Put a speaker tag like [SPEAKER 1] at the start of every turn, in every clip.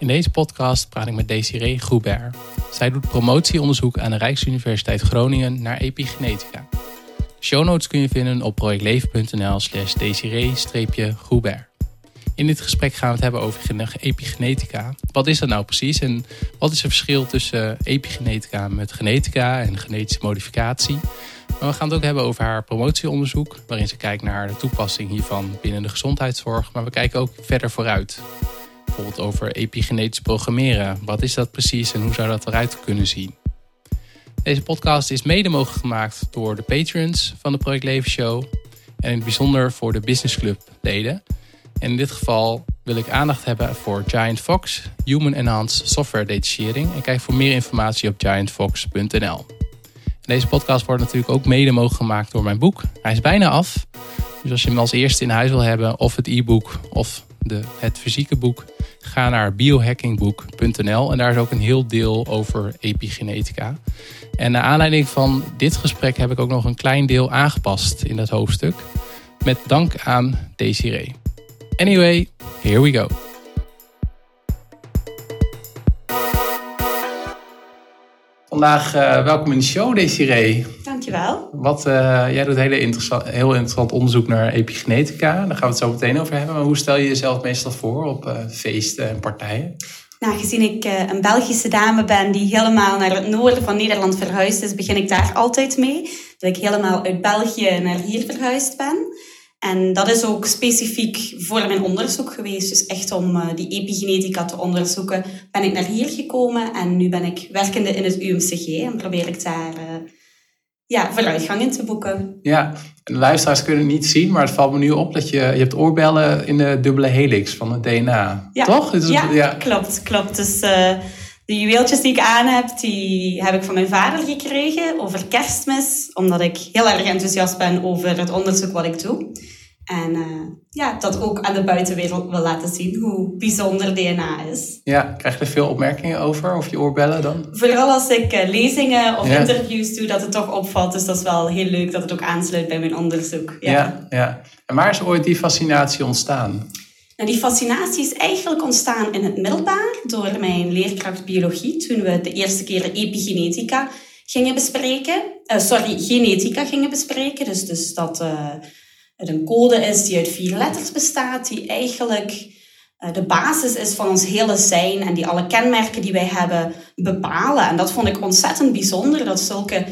[SPEAKER 1] In deze podcast praat ik met Desiree Groubert. Zij doet promotieonderzoek aan de Rijksuniversiteit Groningen naar epigenetica. Show notes kun je vinden op projectleven.nl slash desiree-groubert. In dit gesprek gaan we het hebben over epigenetica. Wat is dat nou precies en wat is het verschil tussen epigenetica met genetica en genetische modificatie? Maar we gaan het ook hebben over haar promotieonderzoek, waarin ze kijkt naar de toepassing hiervan binnen de gezondheidszorg. Maar we kijken ook verder vooruit. Bijvoorbeeld over epigenetisch programmeren. Wat is dat precies en hoe zou dat eruit kunnen zien? Deze podcast is mede mogelijk gemaakt door de patrons van de Project Leven Show. En in het bijzonder voor de Business Club leden. En in dit geval wil ik aandacht hebben voor Giant Fox, Human Enhanced Software Detachering. En kijk voor meer informatie op giantfox.nl. Deze podcast wordt natuurlijk ook mede mogelijk gemaakt door mijn boek. Hij is bijna af. Dus als je hem als eerste in huis wil hebben, of het e-book of de, het fysieke boek, ga naar biohackingboek.nl. En daar is ook een heel deel over epigenetica. En naar aanleiding van dit gesprek heb ik ook nog een klein deel aangepast in dat hoofdstuk. Met dank aan Desiree. Anyway, here we go. Vandaag uh, welkom in de show, Desiree.
[SPEAKER 2] Dankjewel.
[SPEAKER 1] Wat, uh, jij doet hele interessant, heel interessant onderzoek naar epigenetica. Daar gaan we het zo meteen over hebben. Maar hoe stel je jezelf meestal voor op uh, feesten en partijen?
[SPEAKER 2] Nou, gezien ik een Belgische dame ben die helemaal naar het noorden van Nederland verhuisd is, begin ik daar altijd mee. Dat ik helemaal uit België naar hier verhuisd ben. En dat is ook specifiek voor mijn onderzoek geweest. Dus echt om uh, die epigenetica te onderzoeken, ben ik naar hier gekomen. En nu ben ik werkende in het UMCG en probeer ik daar uh, ja, vooruitgang in te boeken.
[SPEAKER 1] Ja, de luisteraars kunnen het niet zien, maar het valt me nu op dat je, je hebt oorbellen in de dubbele helix van het DNA.
[SPEAKER 2] Ja,
[SPEAKER 1] Toch?
[SPEAKER 2] Ja, ja, klopt. klopt. Dus uh, de juweeltjes die ik aan heb, die heb ik van mijn vader gekregen over kerstmis. Omdat ik heel erg enthousiast ben over het onderzoek wat ik doe. En uh, ja, dat ook aan de buitenwereld wil laten zien hoe bijzonder DNA is.
[SPEAKER 1] Ja, krijg je er veel opmerkingen over, of je oorbellen dan?
[SPEAKER 2] Vooral als ik uh, lezingen of ja. interviews doe, dat het toch opvalt. Dus dat is wel heel leuk dat het ook aansluit bij mijn onderzoek.
[SPEAKER 1] Ja, ja. ja. En waar is ooit die fascinatie ontstaan?
[SPEAKER 2] Nou, die fascinatie is eigenlijk ontstaan in het middelbaar door mijn leerkracht biologie. Toen we de eerste keer epigenetica gingen bespreken. Uh, sorry, genetica gingen bespreken. Dus, dus dat het een code is die uit vier letters bestaat, die eigenlijk de basis is van ons hele zijn en die alle kenmerken die wij hebben bepalen. En dat vond ik ontzettend bijzonder, dat zulke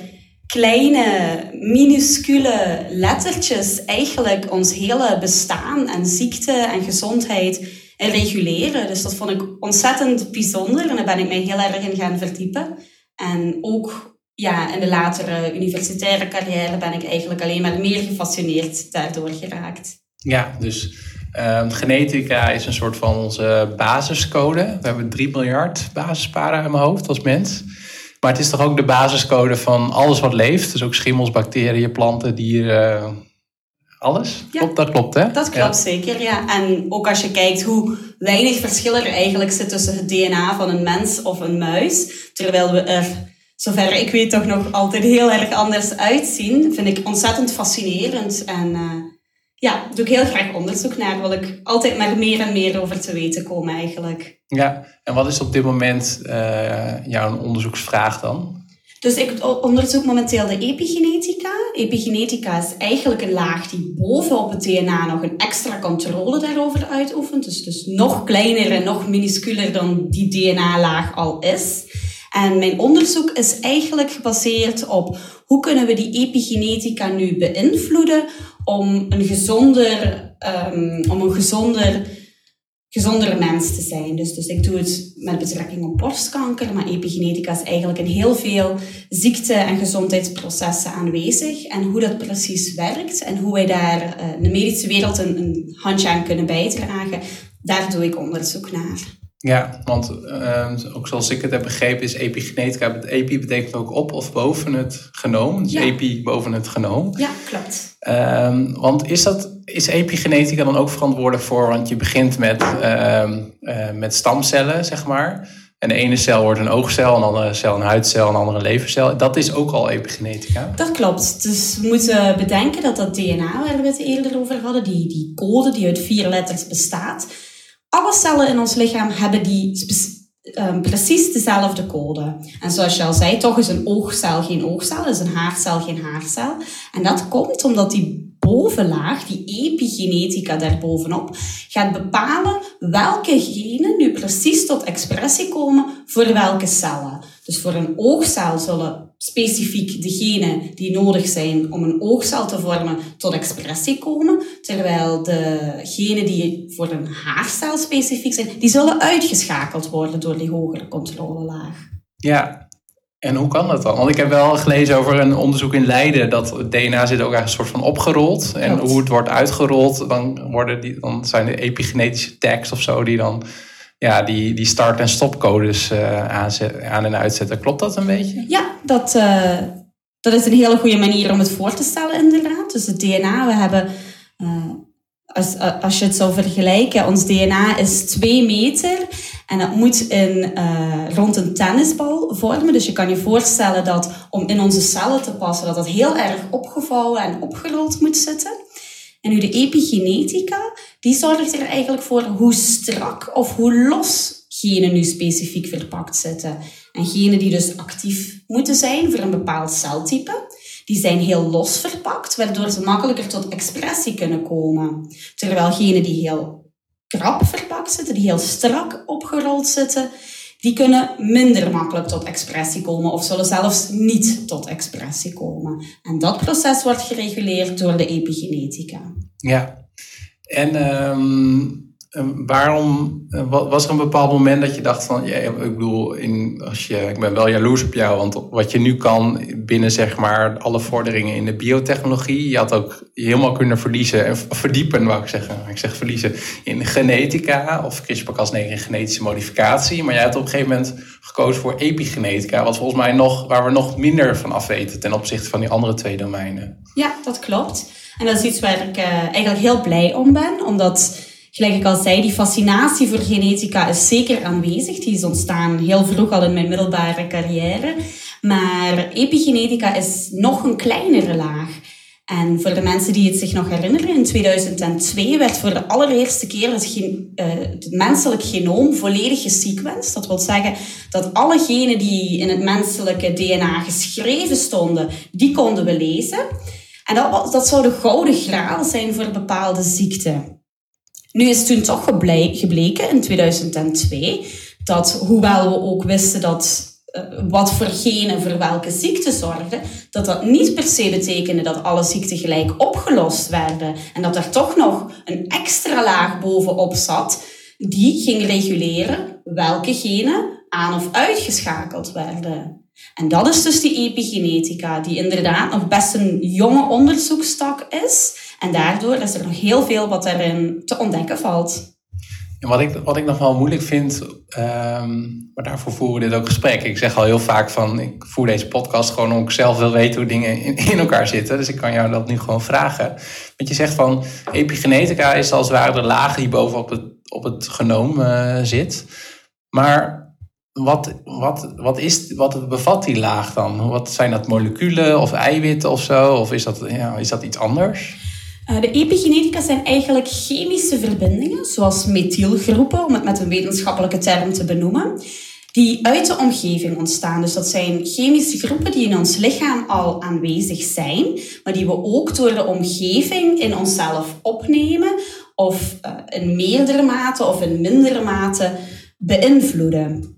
[SPEAKER 2] kleine, minuscule lettertjes eigenlijk ons hele bestaan en ziekte en gezondheid reguleren. Dus dat vond ik ontzettend bijzonder en daar ben ik mij heel erg in gaan verdiepen. En ook ja, in de latere universitaire carrière ben ik eigenlijk alleen maar meer gefascineerd daardoor geraakt.
[SPEAKER 1] Ja, dus uh, genetica is een soort van onze basiscode. We hebben 3 miljard basisparen in mijn hoofd als mens. Maar het is toch ook de basiscode van alles wat leeft. Dus ook schimmels, bacteriën, planten, dieren, alles?
[SPEAKER 2] Ja,
[SPEAKER 1] klopt, dat klopt, hè?
[SPEAKER 2] Dat klopt ja. zeker, ja. En ook als je kijkt hoe weinig verschil er eigenlijk zit tussen het DNA van een mens of een muis. Terwijl we er zover ik weet, toch nog altijd heel erg anders uitzien. Vind ik ontzettend fascinerend. En uh, ja, doe ik heel graag onderzoek naar. Wil ik altijd maar meer en meer over te weten komen eigenlijk.
[SPEAKER 1] Ja, en wat is op dit moment uh, jouw onderzoeksvraag dan?
[SPEAKER 2] Dus ik onderzoek momenteel de epigenetica. Epigenetica is eigenlijk een laag die bovenop het DNA nog een extra controle daarover uitoefent. Dus, dus nog kleiner en nog minusculer dan die DNA-laag al is. En mijn onderzoek is eigenlijk gebaseerd op hoe kunnen we die epigenetica nu beïnvloeden om een gezonder, um, om een gezonder, gezondere mens te zijn. Dus, dus ik doe het met betrekking op borstkanker, maar epigenetica is eigenlijk in heel veel ziekte- en gezondheidsprocessen aanwezig. En hoe dat precies werkt en hoe wij daar in de medische wereld een, een handje aan kunnen bijdragen, daar doe ik onderzoek naar.
[SPEAKER 1] Ja, want uh, ook zoals ik het heb begrepen is epigenetica, epi betekent ook op of boven het genoom. Dus
[SPEAKER 2] ja.
[SPEAKER 1] epi boven het genoom.
[SPEAKER 2] Ja, klopt.
[SPEAKER 1] Um, want is, dat, is epigenetica dan ook verantwoordelijk voor, want je begint met, uh, uh, met stamcellen, zeg maar. En de ene cel wordt een oogcel, een andere cel een huidcel, een andere levercel. Dat is ook al epigenetica.
[SPEAKER 2] Dat klopt. Dus we moeten bedenken dat dat DNA, waar we het eerder over hadden, die, die code die uit vier letters bestaat Alle cellen in ons lichaam hebben die um, precies dezelfde code. En zoals je al zei, toch is een oogcel geen oogcel, is een haarcel geen haarcel. En dat komt omdat die bovenlaag, die epigenetica daarbovenop, gaat bepalen welke genen nu precies tot expressie komen voor welke cellen. Dus voor een oogcel zullen specifiek de genen die nodig zijn om een oogcel te vormen tot expressie komen, terwijl de genen die voor een haarcel specifiek zijn, die zullen uitgeschakeld worden door die hogere controlelaag.
[SPEAKER 1] Ja, en hoe kan dat dan? Want ik heb wel gelezen over een onderzoek in Leiden dat het DNA zit ook een soort van opgerold. En hoe het wordt uitgerold, dan, worden die, dan zijn de epigenetische tags of zo die dan ja, die, die start- en stopcodes uh, aan en uitzetten. Klopt dat een beetje?
[SPEAKER 2] Ja, dat, uh, dat is een hele goede manier om het voor te stellen inderdaad. Dus het DNA, we hebben... Uh, als, als je het zou vergelijken, ons DNA is 2 meter en dat moet in, rond een tennisbal vormen. Dus je kan je voorstellen dat om in onze cellen te passen, dat dat heel erg opgevouwen en opgerold moet zitten. En nu de epigenetica, die zorgt er eigenlijk voor hoe strak of hoe los genen nu specifiek verpakt zitten. En genen die dus actief moeten zijn voor een bepaald celtype, die zijn heel los verpakt, waardoor ze makkelijker tot expressie kunnen komen. Terwijl genen die heel krap verpakt zitten, die heel strak opgerold zitten, die kunnen minder makkelijk tot expressie komen of zullen zelfs niet tot expressie komen. En dat proces wordt gereguleerd door de epigenetica.
[SPEAKER 1] Ja, en um waarom eh, was er een bepaald moment dat je dacht van, ja, ik bedoel, in, als je, ik ben wel jaloers op jou, want wat je nu kan binnen zeg maar alle vorderingen in de biotechnologie, je had ook helemaal kunnen verliezen en verdiepen, wou ik zeggen. Ik zeg verliezen in genetica of CRISPR-Cas9 in genetische modificatie, maar jij hebt op een gegeven moment gekozen voor epigenetica, wat volgens mij nog, waar we nog minder van af weten ten opzichte van die andere twee domeinen.
[SPEAKER 2] Ja, dat klopt. En dat is iets waar ik uh, eigenlijk heel blij om ben, omdat Gelijk ik al zei, die fascinatie voor genetica is zeker aanwezig. Die is ontstaan heel vroeg al in mijn middelbare carrière. Maar epigenetica is nog een kleinere laag. En voor de mensen die het zich nog herinneren, in 2002 werd voor de allereerste keer het, uh, het menselijk genoom volledig gesequenced. Dat wil zeggen dat alle genen die in het menselijke DNA geschreven stonden, die konden we lezen. En dat, dat zou de gouden graal zijn voor bepaalde ziekten. Nu is toen toch gebleken in 2002 dat, hoewel we ook wisten dat uh, wat voor genen voor welke ziekte zorgden, dat dat niet per se betekende dat alle ziekten gelijk opgelost werden. En dat er toch nog een extra laag bovenop zat, die ging reguleren welke genen aan of uitgeschakeld werden. En dat is dus die epigenetica, die inderdaad nog best een jonge onderzoekstak is. En daardoor is er nog heel veel wat erin te ontdekken valt.
[SPEAKER 1] En wat ik, wat ik nog wel moeilijk vind, um, maar daarvoor voeren we dit ook gesprek. Ik zeg al heel vaak van, ik voer deze podcast gewoon omdat ik zelf wil weten hoe dingen in, in, elkaar zitten. Dus ik kan jou dat nu gewoon vragen. Want je zegt van, epigenetica is als ware de laag die bovenop het, op het genoom uh, zit. Maar wat, wat, wat, is, wat bevat die laag dan? Wat zijn dat moleculen of eiwitten of zo? Of is dat, ja, is dat iets anders?
[SPEAKER 2] Uh, de epigenetica zijn eigenlijk chemische verbindingen, zoals methylgroepen, om het met een wetenschappelijke term te benoemen, die uit de omgeving ontstaan. Dus dat zijn chemische groepen die in ons lichaam al aanwezig zijn, maar die we ook door de omgeving in onszelf opnemen of uh, in meerdere mate of in mindere mate beïnvloeden.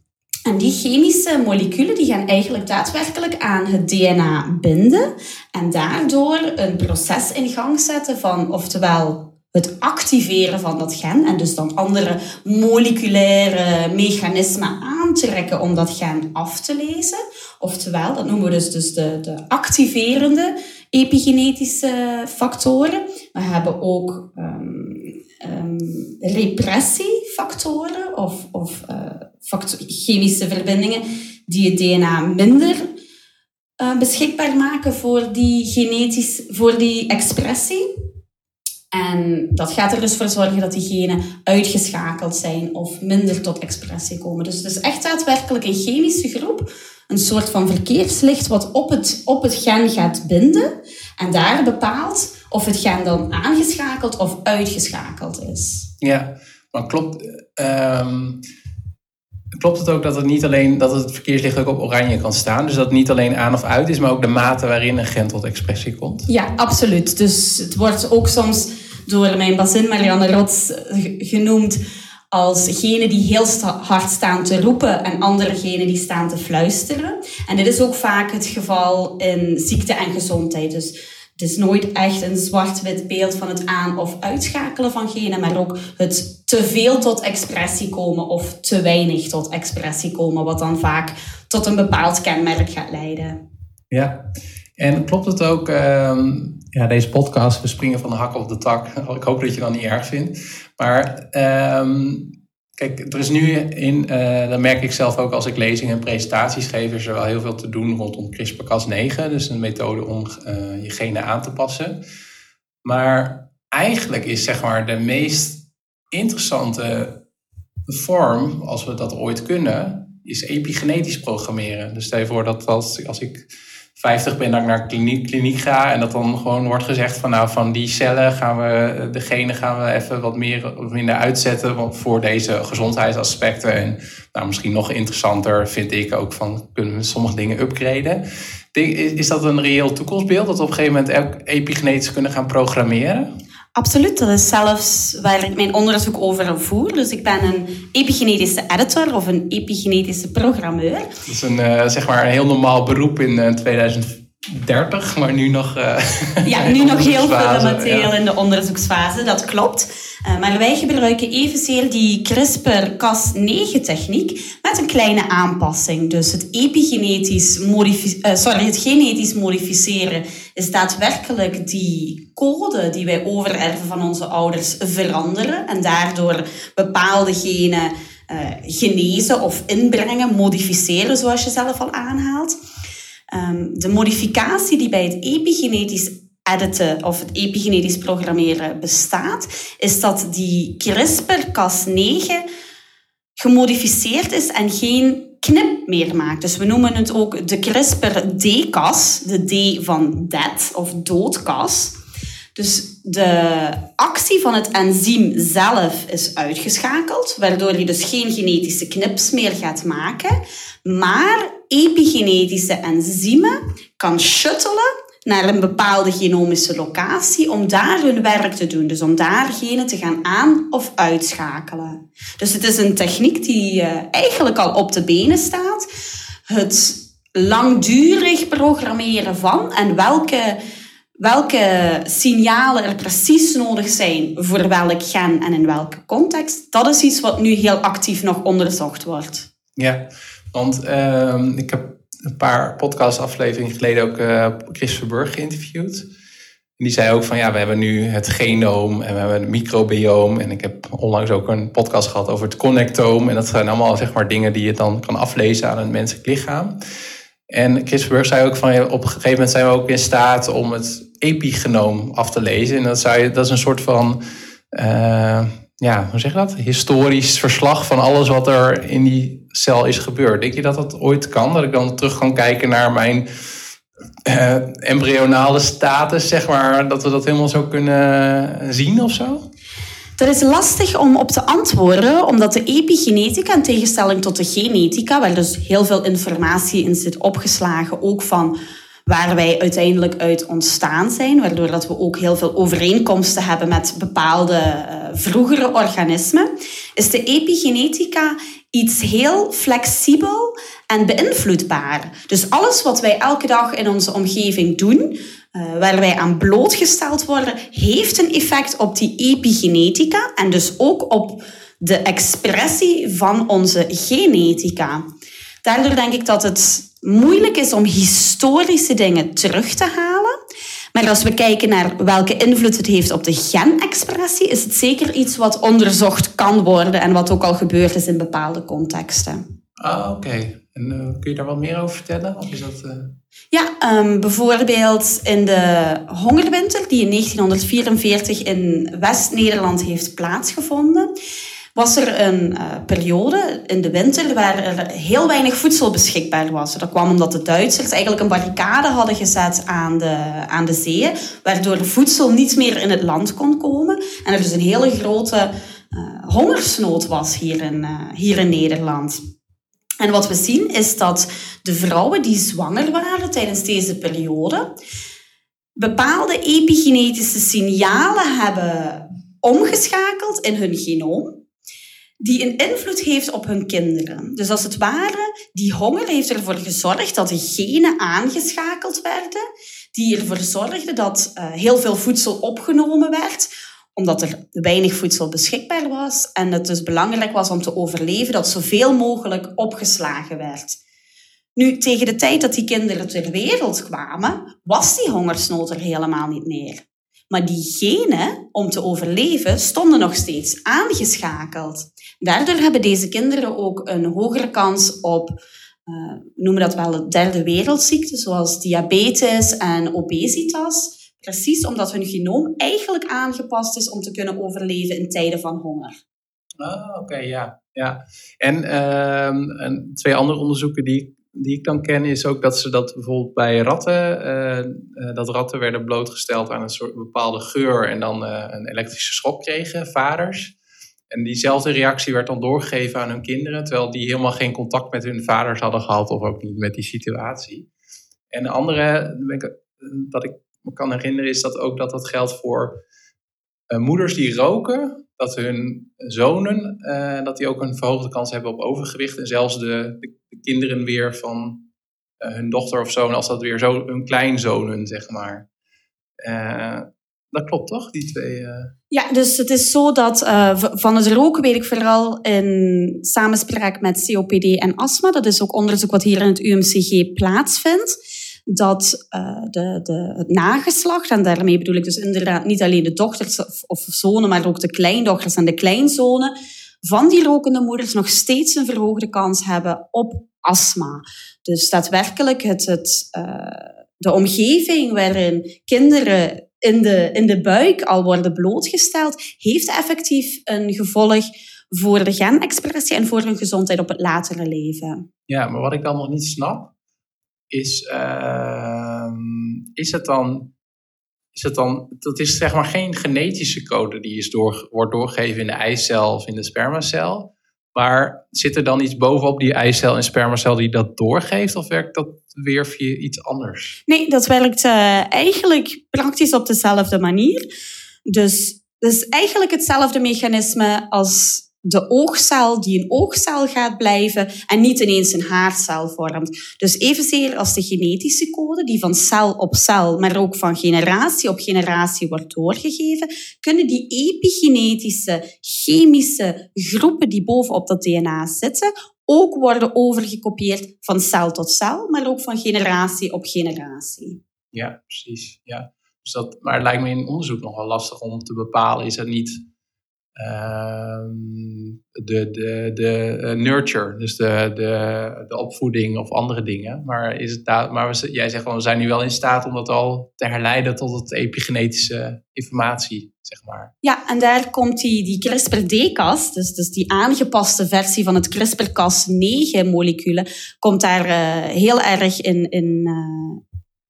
[SPEAKER 2] En die chemische moleculen die gaan eigenlijk daadwerkelijk aan het DNA binden en daardoor een proces in gang zetten van oftewel het activeren van dat gen en dus dan andere moleculaire mechanismen aantrekken om dat gen af te lezen. Oftewel, dat noemen we dus, dus de, de activerende epigenetische factoren. We hebben ook um, um, repressiefactoren of, of uh, chemische verbindingen die het DNA minder uh, beschikbaar maken voor die, genetisch, voor die expressie. En dat gaat er dus voor zorgen dat die genen uitgeschakeld zijn of minder tot expressie komen. Dus het is echt daadwerkelijk een chemische groep, een soort van verkeerslicht wat op het, op het gen gaat binden en daar bepaalt of het gen dan aangeschakeld of uitgeschakeld is.
[SPEAKER 1] Ja, Maar klopt, ehm, klopt het ook dat het niet alleen dat het verkeerslicht ook op oranje kan staan? Dus dat het niet alleen aan of uit is, maar ook de mate waarin een gen tot expressie komt?
[SPEAKER 2] Ja, absoluut. Dus het wordt ook soms door mijn bazin Marianne Rots genoemd als genen die heel hard staan te roepen en andere genen die staan te fluisteren. En dit is ook vaak het geval in ziekte en gezondheid. Dus het is nooit echt een zwart-wit beeld van het aan- of uitschakelen van genen, maar ook het te veel tot expressie komen of te weinig tot expressie komen, wat dan vaak tot een bepaald kenmerk gaat leiden.
[SPEAKER 1] Ja, en klopt het ook, uh, ja, deze podcast, we springen van de hak op de tak. Ik hoop dat je dat niet erg vindt. Maar uh, kijk, er is nu in, uh, dan merk ik zelf ook als ik lezingen en presentaties geef, is er wel heel veel te doen rondom CRISPR-Cas9. Dus een methode om uh, je genen aan te passen. Maar eigenlijk is zeg maar de meest interessante vorm, als we dat ooit kunnen, is epigenetisch programmeren. Dus stel je voor dat als, als ik 50 ben, dat ik naar kliniek, kliniek ga en dat dan gewoon wordt gezegd van nou van die cellen gaan we, de genen gaan we even wat meer of minder uitzetten voor deze gezondheidsaspecten. En nou, misschien nog interessanter vind ik ook van kunnen we sommige dingen upgraden. Is dat een reëel toekomstbeeld dat we op een gegeven moment epigenetisch kunnen gaan programmeren?
[SPEAKER 2] Absoluut, dat is zelfs waar ik mijn onderzoek over voer. Dus ik ben een epigenetische editor of een epigenetische programmeur. Dat
[SPEAKER 1] is een, eh, zeg maar een heel normaal beroep in eh, uh, 2004. 30, maar nu nog. Eh,
[SPEAKER 2] ja, nu nog heel fundamenteel in de onderzoeksfase, dat klopt. Eh, maar wij gebruiken evenzeer die CRISPR-Cas9-techniek met een kleine aanpassing. Dus het epigenetisch eh, sorry, het genetisch modificeren is daadwerkelijk die code die wij overerven van onze ouders veranderen en daardoor bepaalde genen genezen of inbrengen, modificeren, zoals je zelf al aanhaalt. Um, de modificatie die bij het epigenetisch editen of het epigenetisch programmeren bestaat, is dat die CRISPR-Cas9 gemodificeerd is en geen knip meer maakt. Dus we noemen het ook de CRISPR-D-Cas, de D van dead of doodkas. Dus de actie van het enzym zelf is uitgeschakeld, waardoor je dus geen genetische knips meer gaat maken, maar epigenetische enzymen kan shuttelen naar een bepaalde genomische locatie om daar hun werk te doen. Dus om daar genen te gaan aan- of uitschakelen. Dus het is een techniek die uh, eigenlijk al op de benen staat. Het langdurig programmeren van en welke, welke signalen er precies nodig zijn voor welk gen en in welke context, dat is iets wat nu heel actief nog onderzocht wordt.
[SPEAKER 1] Ja, want uh, ik heb een paar podcastafleveringen geleden ook uh, Chris Verburg geïnterviewd. Die zei ook van ja, we hebben nu het genoom en we hebben het microbioom. En ik heb onlangs ook een podcast gehad over het connectoom. En dat zijn allemaal zeg maar dingen die je dan kan aflezen aan een menselijk lichaam. En Chris Verburg zei ook van op een gegeven moment zijn we ook in staat om het epigenoom af te lezen. En dat, zou je, dat is een soort van uh, ja, hoe zeg je dat? Historisch verslag van alles wat er in die cel is gebeurd. Denk je dat dat ooit kan? Dat ik dan terug kan kijken naar mijn uh, embryonale status, zeg maar, dat we dat helemaal zo kunnen zien of zo?
[SPEAKER 2] Dat is lastig om op te antwoorden, omdat de epigenetica, in tegenstelling tot de genetica, waar dus heel veel informatie in zit opgeslagen, ook van waar wij uiteindelijk uit ontstaan zijn, waardoor dat we ook heel veel overeenkomsten hebben met bepaalde uh, vroegere organismen, is de epigenetica iets heel flexibel en beïnvloedbaar. Dus alles wat wij elke dag in onze omgeving doen, uh, waar wij aan blootgesteld worden, heeft een effect op die epigenetica en dus ook op de expressie van onze genetica. Daardoor denk ik dat het moeilijk is om historische dingen terug te halen. Maar als we kijken naar welke invloed het heeft op de genexpressie, is het zeker iets wat onderzocht kan worden en wat ook al gebeurd is in bepaalde contexten.
[SPEAKER 1] Ah, oké. En uh, kun je daar wat meer over vertellen? Of is dat, uh...
[SPEAKER 2] Ja, um, bijvoorbeeld in de hongerwinter die in 1944 in West-Nederland heeft plaatsgevonden was er een uh, periode in de winter waar er heel weinig voedsel beschikbaar was. Dat kwam omdat de Duitsers eigenlijk een barricade hadden gezet aan de, aan de zeeën, waardoor voedsel niet meer in het land kon komen. En er dus een hele grote uh, hongersnood was hier in, hier in Nederland. En wat we zien is dat de vrouwen die zwanger waren tijdens deze periode bepaalde epigenetische signalen hebben omgeschakeld in hun genoom die een invloed heeft op hun kinderen. Dus als het ware, die honger heeft ervoor gezorgd dat de genen aangeschakeld werden, die ervoor zorgden dat uh, heel veel voedsel opgenomen werd, omdat er weinig voedsel beschikbaar was en het dus belangrijk was om te overleven dat zoveel mogelijk opgeslagen werd. Nu, tegen de tijd dat die kinderen ter wereld kwamen, was die hongersnood er helemaal niet meer. Maar die genen om te overleven stonden nog steeds aangeschakeld. Daardoor hebben deze kinderen ook een hogere kans op, uh, noemen dat wel, derde wereldziekten, zoals diabetes en obesitas. Precies omdat hun genoom eigenlijk aangepast is om te kunnen overleven in tijden van honger.
[SPEAKER 1] Ah, oké, ja. ja. En, uh, en twee andere onderzoeken die die ik dan ken, is ook dat ze dat bijvoorbeeld bij ratten, uh, dat ratten werden blootgesteld aan een soort bepaalde geur en dan uh, een elektrische schok kregen, vaders. En diezelfde reactie werd dan doorgegeven aan hun kinderen, terwijl die helemaal geen contact met hun vaders hadden gehad of ook niet met die situatie. En de andere, dat ik me kan herinneren, is dat ook dat dat geldt voor moeders die roken, dat hun zonen uh, dat die ook een verhoogde kans hebben op overgewicht. En zelfs de, de, kinderen weer van uh, hun dochter of zoon, als dat weer zo hun kleinzonen, zeg maar. Dat klopt toch, die twee?
[SPEAKER 2] Ja, dus het is zo dat van het roken weet ik vooral in samenspraak met COPD en astma. Dat is ook onderzoek wat hier in het UMCG plaatsvindt dat uh, de, de, het nageslacht, en daarmee bedoel ik dus inderdaad niet alleen de dochters of, zonen, maar ook de kleindochters en de kleinzonen, van die rokende moeders nog steeds een verhoogde kans hebben op astma. Dus daadwerkelijk het, het, uh, de omgeving waarin kinderen in de, in de buik al worden blootgesteld, heeft effectief een gevolg voor de genexpressie en voor hun gezondheid op het latere leven.
[SPEAKER 1] Ja, maar wat ik dan nog niet snap, is, uh, is het dan. Is het dan, dat is zeg maar geen genetische code die is door, wordt doorgegeven in de eicel of in de spermacel. Maar zit er dan iets bovenop die eicel en spermacel die dat doorgeeft? Of werkt dat weer via iets anders?
[SPEAKER 2] Nee, dat werkt uh, eigenlijk praktisch op dezelfde manier. Dus is eigenlijk hetzelfde mechanisme als de oogcel die een oogcel gaat blijven en niet ineens een haarcel vormt. Dus evenzeer als de genetische code die van cel op cel, maar ook van generatie op generatie wordt doorgegeven, kunnen die epigenetische chemische groepen die bovenop dat DNA zitten ook worden overgekopieerd van cel tot cel, maar ook van generatie op generatie.
[SPEAKER 1] Ja, precies. Ja. Dus dat, maar het lijkt me in onderzoek nog wel lastig om te bepalen, is het niet de, de, de uh, nurture, dus de, de, de opvoeding of andere dingen. Maar, is het maar we, jij zegt wel, we zijn nu wel in staat om dat al te herleiden tot het epigenetische informatie, zeg maar.
[SPEAKER 2] Ja, en daar komt die, die CRISPR-D-Cas, dus, dus die aangepaste versie van het CRISPR-Cas9-moleculen, komt daar uh, heel erg in, in, uh,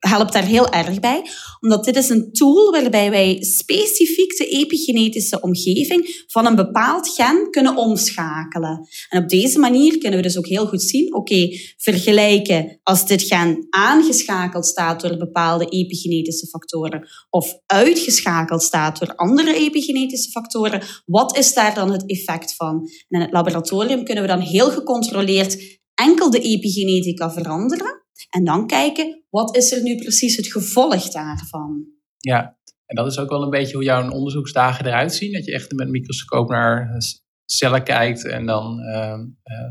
[SPEAKER 2] helpt daar heel erg bij, omdat dit is een tool waarbij wij specifiek de epigenetische omgeving van een bepaald gen kunnen omschakelen. En op deze manier kunnen we dus ook heel goed zien, oké, vergelijken als dit gen aangeschakeld staat door bepaalde epigenetische factoren of uitgeschakeld staat door andere epigenetische factoren, wat is daar dan het effect van? En in het laboratorium kunnen we dan heel gecontroleerd enkel de epigenetica veranderen en dan kijken, wat is er nu precies het gevolg daarvan?
[SPEAKER 1] Ja, en dat is ook wel een beetje hoe jouw onderzoeksdagen eruit zien. Dat je echt met een microscoop naar cellen kijkt en dan uh,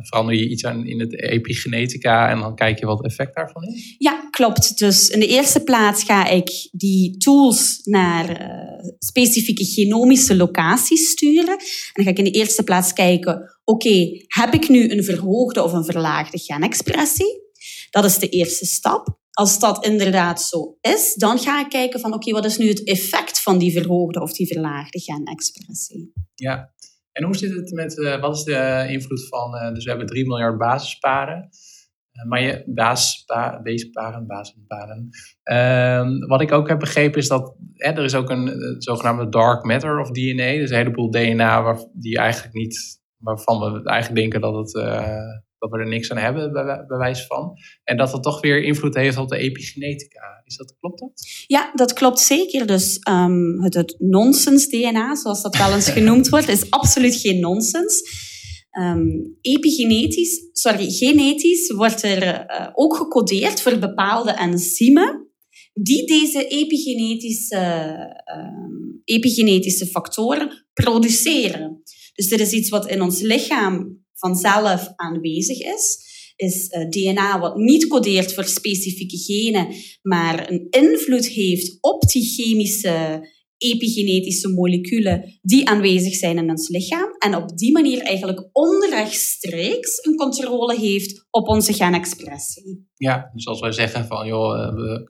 [SPEAKER 1] verander je iets aan in het epigenetica en dan kijk je wat het effect daarvan is?
[SPEAKER 2] Ja, klopt. Dus in de eerste plaats ga ik die tools naar uh, specifieke genomische locaties sturen. En dan ga ik in de eerste plaats kijken, oké, heb ik nu een verhoogde of een verlaagde genexpressie? Dat is de eerste stap. Als dat inderdaad zo is, dan ga ik kijken van oké, wat is nu het effect van die verhoogde of die verlaagde genexpressie?
[SPEAKER 1] Ja, en hoe zit het met, uh, wat is de invloed van, uh, dus we hebben 3 miljard basisparen. maar je baas, ba, weesbaren, bazenbaren. Uh, wat ik ook heb begrepen is dat hè, er is ook een zogenaamde dark matter of DNA. Dus een heleboel DNA waar, die eigenlijk niet, waarvan we eigenlijk denken dat het dat we er niks aan hebben, bij, bij wijze van. En dat dat toch weer invloed heeft op de epigenetica. Is dat, klopt dat?
[SPEAKER 2] Ja, dat klopt zeker. Dus um, het, het nonsens-DNA, zoals dat wel eens genoemd wordt, is absoluut geen nonsens. Um, epigenetisch, sorry, genetisch wordt er uh, ook gecodeerd voor bepaalde enzymen die deze epigenetische, uh, epigenetische factoren produceren. Dus er is iets wat in ons lichaam vanzelf aanwezig is, is eh, DNA wat niet codeert voor specifieke genen, maar een invloed heeft op die chemische epigenetische moleculen die aanwezig zijn in ons lichaam en op die manier eigenlijk onrechtstreeks een controle heeft op onze genexpressie.
[SPEAKER 1] Ja, dus als wij zeggen van joh, eh, we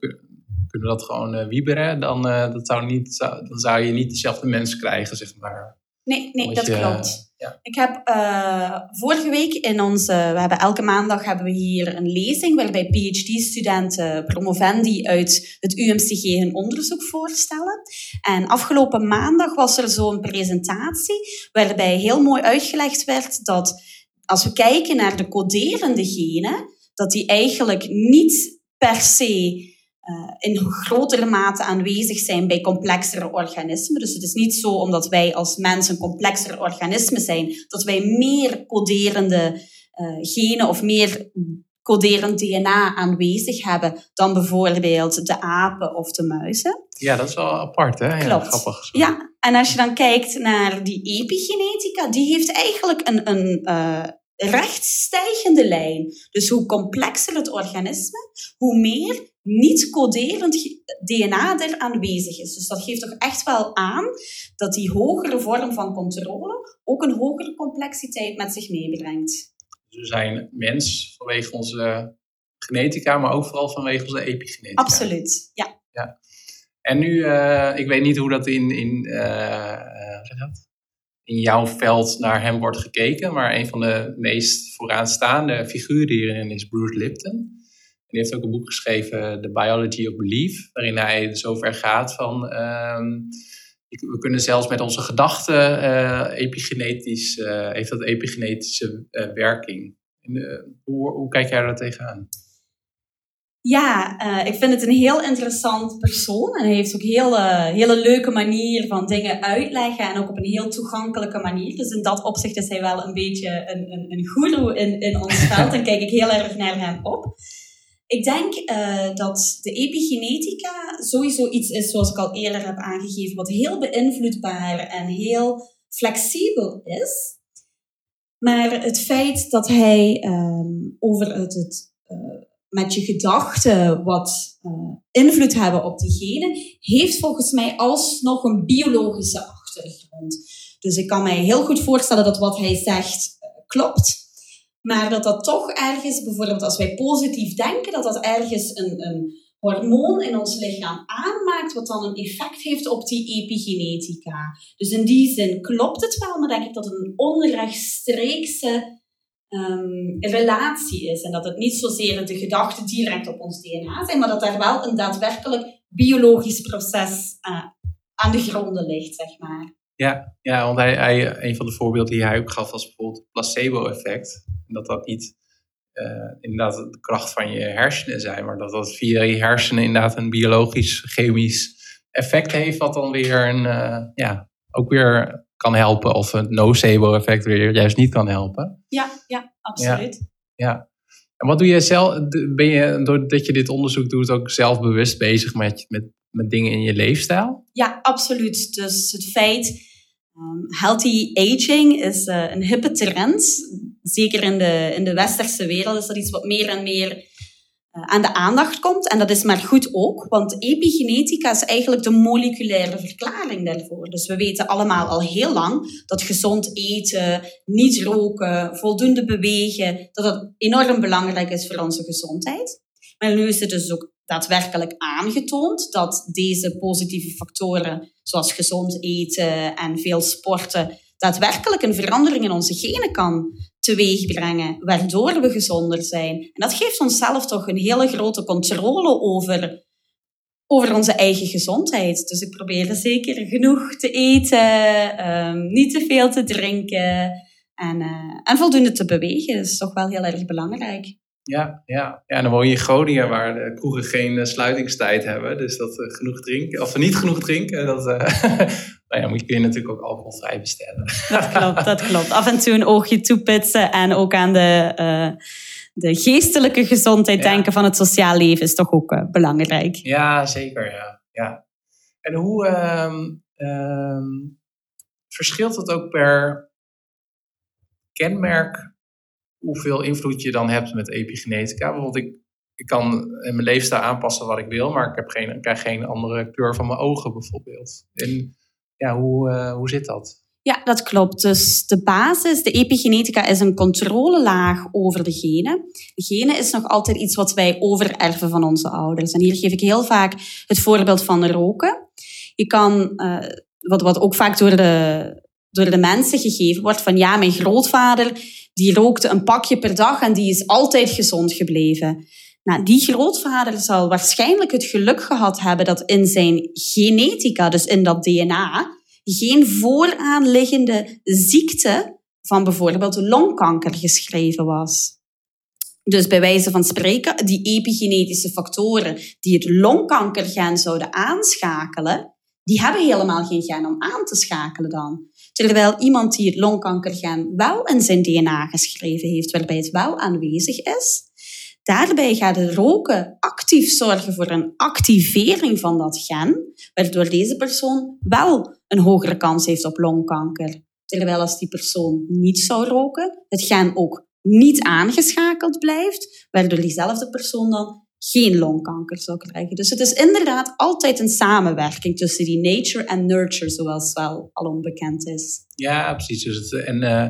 [SPEAKER 1] kunnen dat gewoon uh, wieberen, dan, dat zou niet, dan zou je niet dezelfde mens krijgen, zeg maar.
[SPEAKER 2] Nee, nee dat klopt. Ja. Ik heb uh, vorige week in onze, we hebben elke maandag hebben we hier een lezing waarbij PhD-studenten, promovendi uit het UMCG hun onderzoek voorstellen. En afgelopen maandag was er zo'n presentatie waarbij heel mooi uitgelegd werd dat als we kijken naar de coderende genen, dat die eigenlijk niet per se uh, in grotere mate aanwezig zijn bij complexere organismen. Dus het is niet zo omdat wij als mens een complexer organisme zijn, dat wij meer coderende uh, genen of meer coderend DNA aanwezig hebben dan bijvoorbeeld de apen of de muizen.
[SPEAKER 1] Ja, dat is wel apart, hè?
[SPEAKER 2] Ja,
[SPEAKER 1] grappig.
[SPEAKER 2] Ja, en als je dan kijkt naar die epigenetica, die heeft eigenlijk een, een uh, rechtstijgende lijn. Dus hoe complexer het organisme, hoe meer niet-coderend DNA er aanwezig is. Dus dat geeft toch echt wel aan dat die hogere vorm van controle ook een hogere complexiteit met zich meebrengt.
[SPEAKER 1] Dus we zijn mens vanwege onze genetica, maar ook vooral vanwege onze epigenetica.
[SPEAKER 2] Absoluut, ja.
[SPEAKER 1] ja. En nu, uh, ik weet niet hoe dat in, in, uh, dat? in jouw veld naar hem wordt gekeken, maar een van de meest vooraanstaande figuren hierin is Bruce Lipton die heeft ook een boek geschreven, The Biology of Belief, waarin hij zover gaat van. Ehm, we kunnen zelfs met onze gedachten uh, epigenetisch, uh, heeft dat epigenetische uh, werking. hoe, hoe kijk jij daar tegenaan?
[SPEAKER 2] Ja, ik vind het een heel interessant persoon. En hij heeft ook een hele, hele leuke manier van dingen uitleggen. En ook op een heel toegankelijke manier. Dus in dat opzicht is hij wel een beetje een, een, een guru in, in ons veld. en kijk ik heel erg naar hem op. Ik denk uh, dat de epigenetica sowieso iets is, zoals ik al eerder heb aangegeven, wat heel beïnvloedbaar en heel flexibel is. Maar het feit dat hij um, over het, het uh, met je gedachten wat uh, invloed hebben op die genen, heeft volgens mij alsnog een biologische achtergrond. Dus ik kan mij heel goed voorstellen dat wat hij zegt klopt. Maar dat dat toch ergens, bijvoorbeeld als wij positief denken, dat dat ergens een, een hormoon in ons lichaam aanmaakt, wat dan een effect heeft op die epigenetica. Dus in die zin klopt het wel, maar denk ik dat het een onrechtstreekse um, relatie is. En dat het niet zozeer de gedachten direct op ons DNA zijn, maar dat daar wel een daadwerkelijk biologisch proces uh, aan de gronden ligt, zeg maar.
[SPEAKER 1] Ja, ja want hij, hij, een van de voorbeelden die hij ook gaf was bijvoorbeeld het placebo-effect. En dat dat niet uh, inderdaad de kracht van je hersenen zijn, maar dat dat via je hersenen inderdaad een biologisch, chemisch effect heeft, wat dan weer een, uh, ja, ook weer kan helpen. Of een nocebo-effect weer juist niet kan helpen.
[SPEAKER 2] Ja, ja absoluut.
[SPEAKER 1] Ja, ja. En wat doe je zelf? Ben je, doordat je dit onderzoek doet, ook zelf bewust bezig met, met, met dingen in je leefstijl?
[SPEAKER 2] Ja, absoluut. Dus het feit Um, healthy aging is uh, een hippe trend. Zeker in de, in de westerse wereld is dat iets wat meer en meer uh, aan de aandacht komt. En dat is maar goed ook, want epigenetica is eigenlijk de moleculaire verklaring daarvoor. Dus we weten allemaal al heel lang dat gezond eten, niet roken, voldoende bewegen, dat dat enorm belangrijk is voor onze gezondheid. Maar nu is het dus ook daadwerkelijk aangetoond dat deze positieve factoren, zoals gezond eten en veel sporten, daadwerkelijk een verandering in onze genen kan teweeg brengen, waardoor we gezonder zijn. En dat geeft onszelf toch een hele grote controle over, over onze eigen gezondheid. Dus ik probeer zeker genoeg te eten, ehm, niet te veel te drinken en, uh, en voldoende te bewegen. Is toch wel heel erg belangrijk.
[SPEAKER 1] Ja, ja. ja, en dan woon je in Groningen waar de kroegen geen uh, sluitingstijd hebben. Dus dat uh, genoeg drinken, of niet genoeg drinken, dat, uh, nou ja, moet je natuurlijk ook alcoholvrij bestellen.
[SPEAKER 2] Dat klopt, dat klopt. Af en toe een oogje toepitsen en ook aan de, de geestelijke gezondheid ja. denken van het sociaal leven is toch ook belangrijk.
[SPEAKER 1] Ja, zeker. Ja. Ja. En hoe um, verschilt het ook per kenmerk hoeveel invloed je dan hebt met epigenetica. Want ik, ik kan in mijn leefstijl aanpassen wat ik wil, maar ik, heb geen, ik krijg geen andere kleur van mijn ogen bijvoorbeeld. En ja, hoe, uh, hoe zit dat?
[SPEAKER 2] Ja, dat klopt. Dus de basis, de epigenetica, is een controlelaag over de genen. De genen is nog altijd iets wat wij overerven van onze ouders. En hier geef ik heel vaak het voorbeeld van roken. Je kan, uh, wat, wat ook vaak door de, door de mensen gegeven wordt, van ja, mijn grootvader die rookte een pakje per dag en die is altijd gezond gebleven. Nou, die grootvader zal waarschijnlijk het geluk gehad hebben dat in zijn genetica, dus in dat DNA, geen vooraanliggende ziekte van bijvoorbeeld longkanker geschreven was. Dus bij wijze van spreken, die epigenetische factoren die het longkankergen zouden aanschakelen, die hebben helemaal geen gen om aan te schakelen dan. Terwijl iemand die het longkankergen wel in zijn DNA geschreven heeft, waarbij het wel aanwezig is, daarbij gaat het roken actief zorgen voor een activering van dat gen, waardoor deze persoon wel een hogere kans heeft op longkanker. Terwijl als die persoon niet zou roken, het gen ook niet aangeschakeld blijft, waardoor diezelfde persoon dan geen longkanker zou krijgen. Dus het is inderdaad altijd een samenwerking tussen die nature en nurture, zoals wel al onbekend is.
[SPEAKER 1] Ja, precies. Dus het, en uh,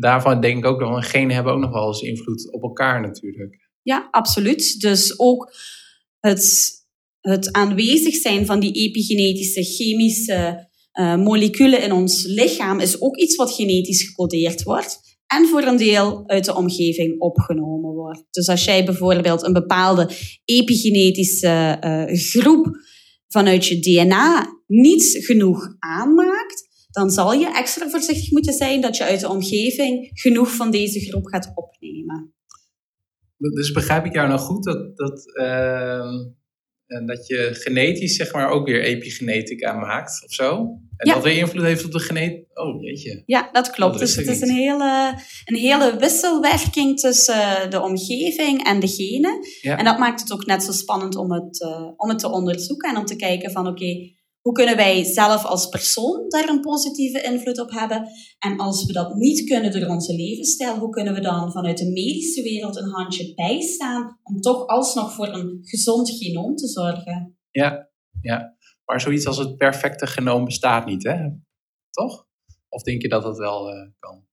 [SPEAKER 1] daarvan denk ik ook nog, genen hebben ook nog wel eens invloed op elkaar natuurlijk.
[SPEAKER 2] Ja, absoluut. Dus ook het, het aanwezig zijn van die epigenetische chemische uh, moleculen in ons lichaam is ook iets wat genetisch gecodeerd wordt en voor een deel uit de omgeving opgenomen wordt. Dus als jij bijvoorbeeld een bepaalde epigenetische uh, groep vanuit je DNA niet genoeg aanmaakt, dan zal je extra voorzichtig moeten zijn dat je uit de omgeving genoeg van deze groep gaat opnemen.
[SPEAKER 1] Dus begrijp ik jou nou goed dat, dat, uh, dat je genetisch zeg maar ook weer epigenetica maakt of zo? En dat weer invloed heeft op de genetica. Oh, jeetje.
[SPEAKER 2] Ja, dat klopt. dus het is een hele, een hele wisselwerking tussen de omgeving en de genen. En dat maakt het ook net zo spannend om het, uh, om het te onderzoeken en om te kijken van oké, hoe kunnen wij zelf als persoon daar een positieve invloed op hebben? En als we dat niet kunnen door onze levensstijl, hoe kunnen we dan vanuit de medische wereld een handje bijstaan om toch alsnog voor een gezond genoom te zorgen?
[SPEAKER 1] Ja, ja. Maar zoiets als het perfecte genoom bestaat niet, hè? Toch? Of denk je dat dat wel uh, kan?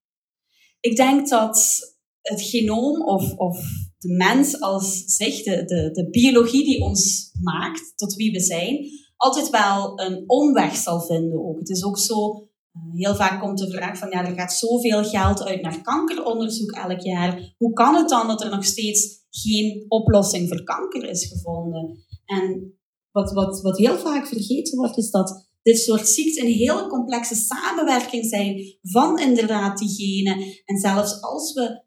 [SPEAKER 2] Ik denk dat het genoom of, of de mens als zich, de, de, de biologie die ons maakt tot wie we zijn, altijd wel een omweg zal vinden ook. Het is ook zo, eh, heel vaak komt de vraag van, ja, er gaat zoveel geld uit naar kankeronderzoek elk jaar. Hoe kan het dan dat er nog steeds geen oplossing voor kanker is gevonden? En wat, wat, wat heel vaak vergeten wordt, is dat dit soort ziekten een hele complexe samenwerking zijn van inderdaad die genen. En zelfs als we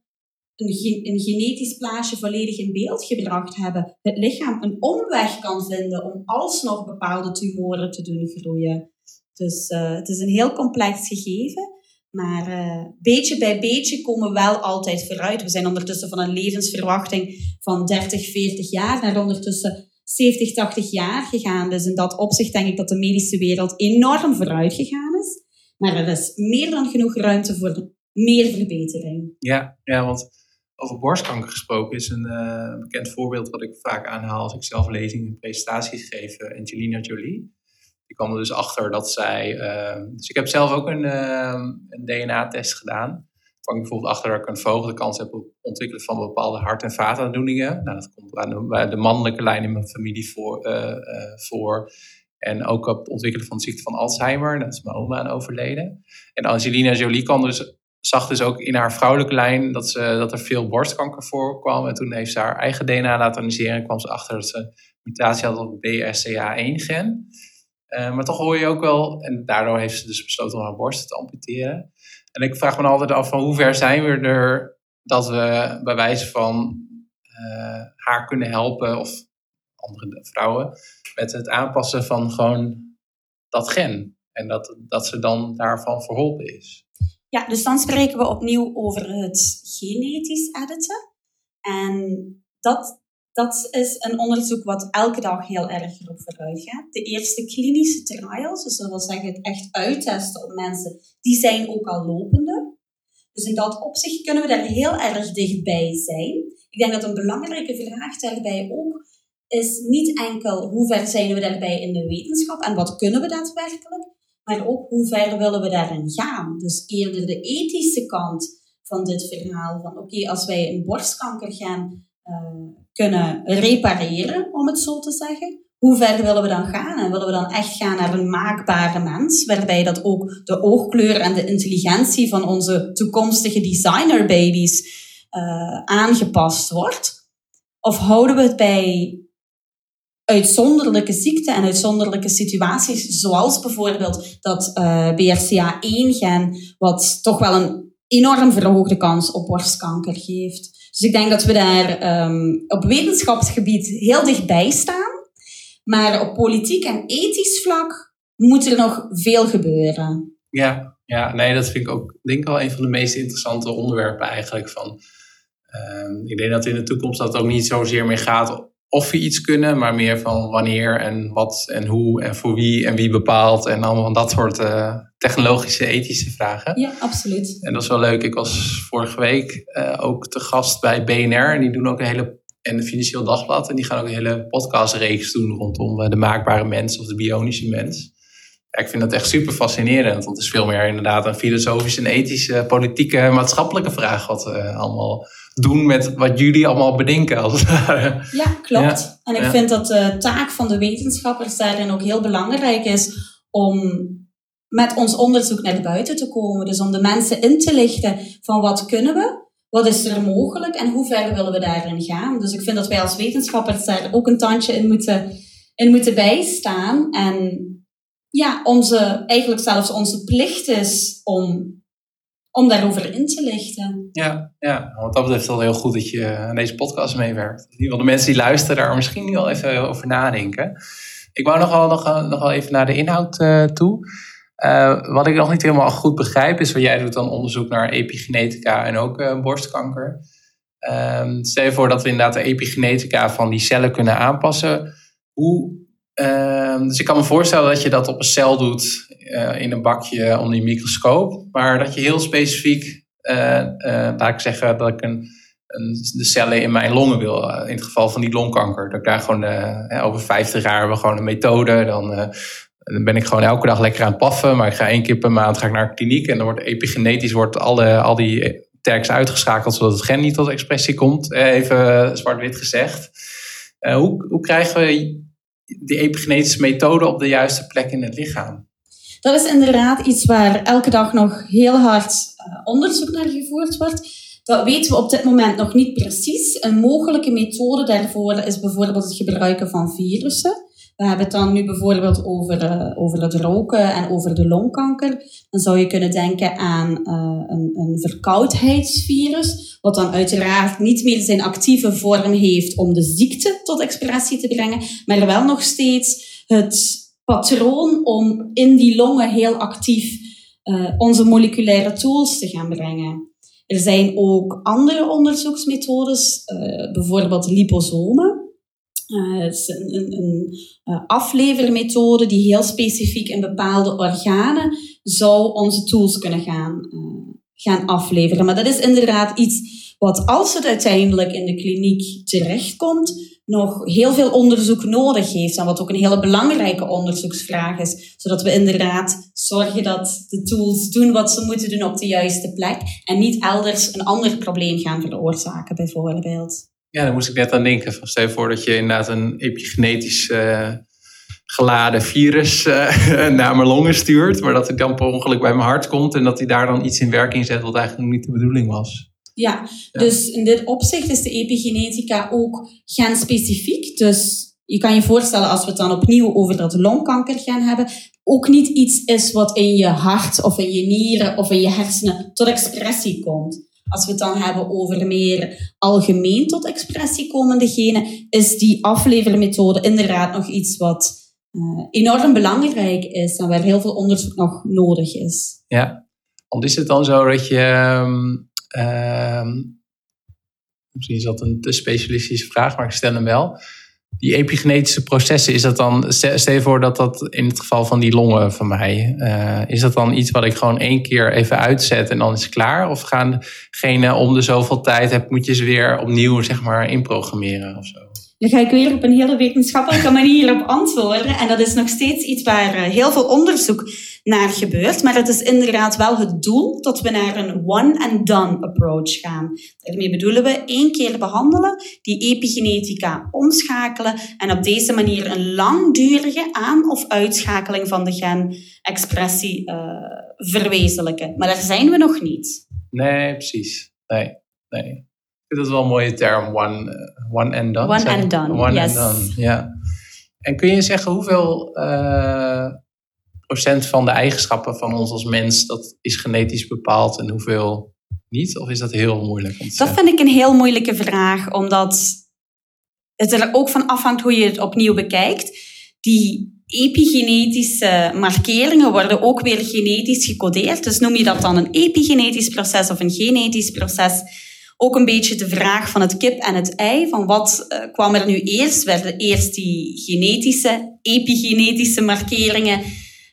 [SPEAKER 2] een, een genetisch plaatje volledig in beeld gebracht hebben, het lichaam een omweg kan vinden om alsnog bepaalde tumoren te doen groeien. Dus uh, het is een heel complex gegeven. Maar uh, beetje bij beetje komen we wel altijd vooruit. We zijn ondertussen van een levensverwachting van 30, 40 jaar naar ondertussen 70, 80 jaar gegaan. Dus in dat opzicht denk ik dat de medische wereld enorm vooruit gegaan is. Maar er is meer dan genoeg ruimte voor meer verbetering.
[SPEAKER 1] Ja, ja want over borstkanker gesproken is een uh, bekend voorbeeld wat ik vaak aanhaal als ik zelf lezingen en presentaties geef. Uh, Angelina Jolie. Die kwam er dus achter dat zij. Uh, dus ik heb zelf ook een, een DNA-test gedaan kwam ik bijvoorbeeld achter dat ik een verhoogde kans heb op ontwikkelen van bepaalde hart- en vaataandoeningen. Nou, dat komt bij de, mannelijke lijn in mijn familie voor, uh, voor. En ook op ontwikkelen van de ziekte van Alzheimer. Dat is mijn oma aan overleden. En Angelina Jolie kwam dus zag dus ook in haar vrouwelijke lijn dat, ze, dat er veel borstkanker voorkwam. En toen heeft ze haar eigen DNA laten analyseren en kwam ze achter dat ze mutatie had op het BRCA1-gen. Uh, maar toch hoor je ook wel, en daardoor heeft ze dus besloten om haar borst te amputeren. En ik vraag me altijd af van hoe ver zijn we er dat we bij wijze van uh, haar kunnen helpen of andere vrouwen met het aanpassen van gewoon dat gen. En dat, dat ze dan daarvan verholpen is.
[SPEAKER 2] Ja, dus dan spreken we opnieuw over het genetisch editen. En dat, dat is een onderzoek wat elke dag heel erg erop vooruit gaat. De eerste klinische trials, dus dat wil zeggen het echt uittesten op mensen, die zijn ook al lopende. Dus in dat opzicht kunnen we daar heel erg dichtbij zijn. Ik denk dat een belangrijke vraag daarbij ook is niet enkel hoe ver zijn we daarbij in de wetenschap en wat kunnen we daadwerkelijk, maar ook hoe ver willen we daarin gaan. Dus eerder de ethische kant van dit verhaal. Van oké, als wij een borstkanker gaan uh, kunnen repareren, om het zo te zeggen, hoe ver willen we dan gaan? En willen we dan echt gaan naar een maakbare mens, waarbij dat ook de oogkleur en de intelligentie van onze toekomstige designerbabies uh, aangepast wordt? Of houden we het bij uitzonderlijke ziekten en uitzonderlijke situaties, zoals bijvoorbeeld dat uh, BRCA1-gen, wat toch wel een enorm verhoogde kans op borstkanker geeft. Dus ik denk dat we daar um, op wetenschapsgebied heel dichtbij staan. Maar op politiek en ethisch vlak moet er nog veel gebeuren.
[SPEAKER 1] Ja, ja nee, dat vind ik ook denk wel een van de meest interessante onderwerpen eigenlijk. Van, uh, ik denk dat in de toekomst dat ook niet zozeer meer gaat of we iets kunnen, maar meer van wanneer en wat en hoe en voor wie en wie bepaalt. En allemaal van dat soort uh, technologische, ethische vragen.
[SPEAKER 2] Ja, absoluut.
[SPEAKER 1] En dat is wel leuk. Ik was vorige week uh, ook te gast bij BNR. En die doen ook een hele. En de Financieel Dagblad. En die gaan ook een hele podcastreeks doen rondom uh, de maakbare mens of de bionische mens. Ja, ik vind dat echt super fascinerend. Want het is veel meer inderdaad een filosofische en ethische, politieke, maatschappelijke vraag. Wat allemaal doen met wat jullie allemaal bedenken. Als
[SPEAKER 2] Ja, klopt. en ik vind dat de taak van de wetenschappers daarin ook heel belangrijk is om met ons onderzoek naar buiten te komen. Dus om de mensen in te lichten van wat kunnen we, wat is er mogelijk en hoe ver willen we daarin gaan. Dus ik vind dat wij als wetenschappers daar ook een tandje in moeten, in moeten bijstaan. En ja, onze, eigenlijk zelfs onze plicht is om om daarover in te lichten.
[SPEAKER 1] Ja, ja, wat dat betreft wel heel goed dat je aan deze podcast meewerkt. In ieder geval de mensen die luisteren daar misschien wel even over nadenken. Ik wou nog wel, nog, nog wel even naar de inhoud uh, toe. Uh, wat ik nog niet helemaal goed begrijp is, wat jij doet dan onderzoek naar epigenetica en ook uh, borstkanker. Um, stel je voor dat we inderdaad de epigenetica van die cellen kunnen aanpassen. Hoe Ehm, dus ik kan me voorstellen dat je dat op een cel doet uh, in een bakje onder die microscoop. Maar dat je heel specifiek, uh, laat ik zeggen, dat ik een, een, de cellen in mijn longen wil. in het geval van die longkanker. Dat ik daar gewoon over 50 jaar hebben we gewoon een methode. Dan, dan ben ik gewoon elke dag lekker aan het paffen. Maar ik ga één keer per maand ga ik naar de kliniek. En dan wordt epigenetisch wordt alle, al die tags uitgeschakeld. Zodat het gen niet tot expressie komt. Even zwart-wit gezegd. hoe, hoe krijgen we die epigenetische methode op de juiste plek in het lichaam?
[SPEAKER 2] Dat is inderdaad iets waar elke dag nog heel hard uh, onderzoek naar gevoerd wordt. Dat weten we op dit moment nog niet precies. Een mogelijke methode daarvoor is bijvoorbeeld het gebruiken van virussen. We hebben het dan nu bijvoorbeeld over, uh, over het roken en over de longkanker. Dan zou je kunnen denken aan uh, een, een verkoudheidsvirus, wat dan uiteraard niet meer zijn actieve vorm heeft om de ziekte tot expressie te brengen, maar wel nog steeds het patroon om in die longen heel actief uh, onze moleculaire tools te gaan brengen. Er zijn ook andere onderzoeksmethodes, bijvoorbeeld liposomen. Uh, het is een, uh, aflevermethode die heel specifiek in bepaalde organen zou onze tools kunnen gaan, uh, gaan afleveren. Maar dat is inderdaad iets wat als het uiteindelijk in de kliniek terechtkomt, nog heel veel onderzoek nodig heeft. En wat ook een hele belangrijke onderzoeksvraag is. Zodat we inderdaad zorgen dat de tools doen wat ze moeten doen op de juiste plek. En niet elders een ander probleem gaan veroorzaken, bijvoorbeeld.
[SPEAKER 1] Ja, daar moest ik net aan denken. Stel je voor dat je inderdaad een epigenetisch uh, geladen virus naar mijn longen stuurt, maar dat hij dan per ongeluk bij mijn hart komt en dat hij daar dan iets in werking zet wat eigenlijk niet de bedoeling was.
[SPEAKER 2] Ja, dus in dit opzicht is de epigenetica ook genspecifiek. Dus je kan je voorstellen als we het dan opnieuw over dat longkanker gaan hebben, ook niet iets is wat in je hart of in je nieren of in je hersenen tot expressie komt. Als we het dan hebben over meer algemeen tot expressie komende genen, is die aflevermethode inderdaad nog iets wat uh, enorm belangrijk is en waar heel veel onderzoek nog nodig is.
[SPEAKER 1] Ja, want is het dan zo dat je. Uh, misschien is dat een te specialistische vraag, maar ik stel hem wel die epigenetische processen, is dat dan, stel je voor dat dat in het geval van die longen van mij, uh, is dat dan iets wat ik gewoon één keer even uitzet en dan is het klaar? Of gaan genen om de zoveel tijd, heb, moet je ze weer opnieuw zeg maar inprogrammeren of zo?
[SPEAKER 2] Dan ga ik weer op een hele wetenschappelijke manier op antwoorden. En dat is nog steeds iets waar eh, heel veel onderzoek naar gebeurt. Maar het is inderdaad wel het doel dat we naar een one-and-done approach gaan. Daarmee bedoelen we één keer behandelen, die epigenetica omschakelen en op deze manier een langdurige aan- of uitschakeling van de genexpressie uh, verwezenlijken. Maar daar zijn we nog niet.
[SPEAKER 1] Nee, precies. Nee, nee. Dat wel een mooie term, one, uh, one and done.
[SPEAKER 2] One and done,
[SPEAKER 1] One
[SPEAKER 2] yes.
[SPEAKER 1] and done, ja. En kun je zeggen hoeveel uh, procent van de eigenschappen van ons als mens dat is genetisch bepaald en hoeveel niet? Of is dat heel moeilijk?
[SPEAKER 2] Dat
[SPEAKER 1] zeggen?
[SPEAKER 2] vind ik een heel moeilijke vraag, omdat het er ook van afhangt hoe je het opnieuw bekijkt. Die epigenetische markeringen worden ook weer genetisch gecodeerd. Dus noem je dat dan een epigenetisch proces of een genetisch proces? Ook een beetje de vraag van het kip en het ei. Van wat uh, kwam er nu eerst? Werden eerst die genetische, epigenetische markeringen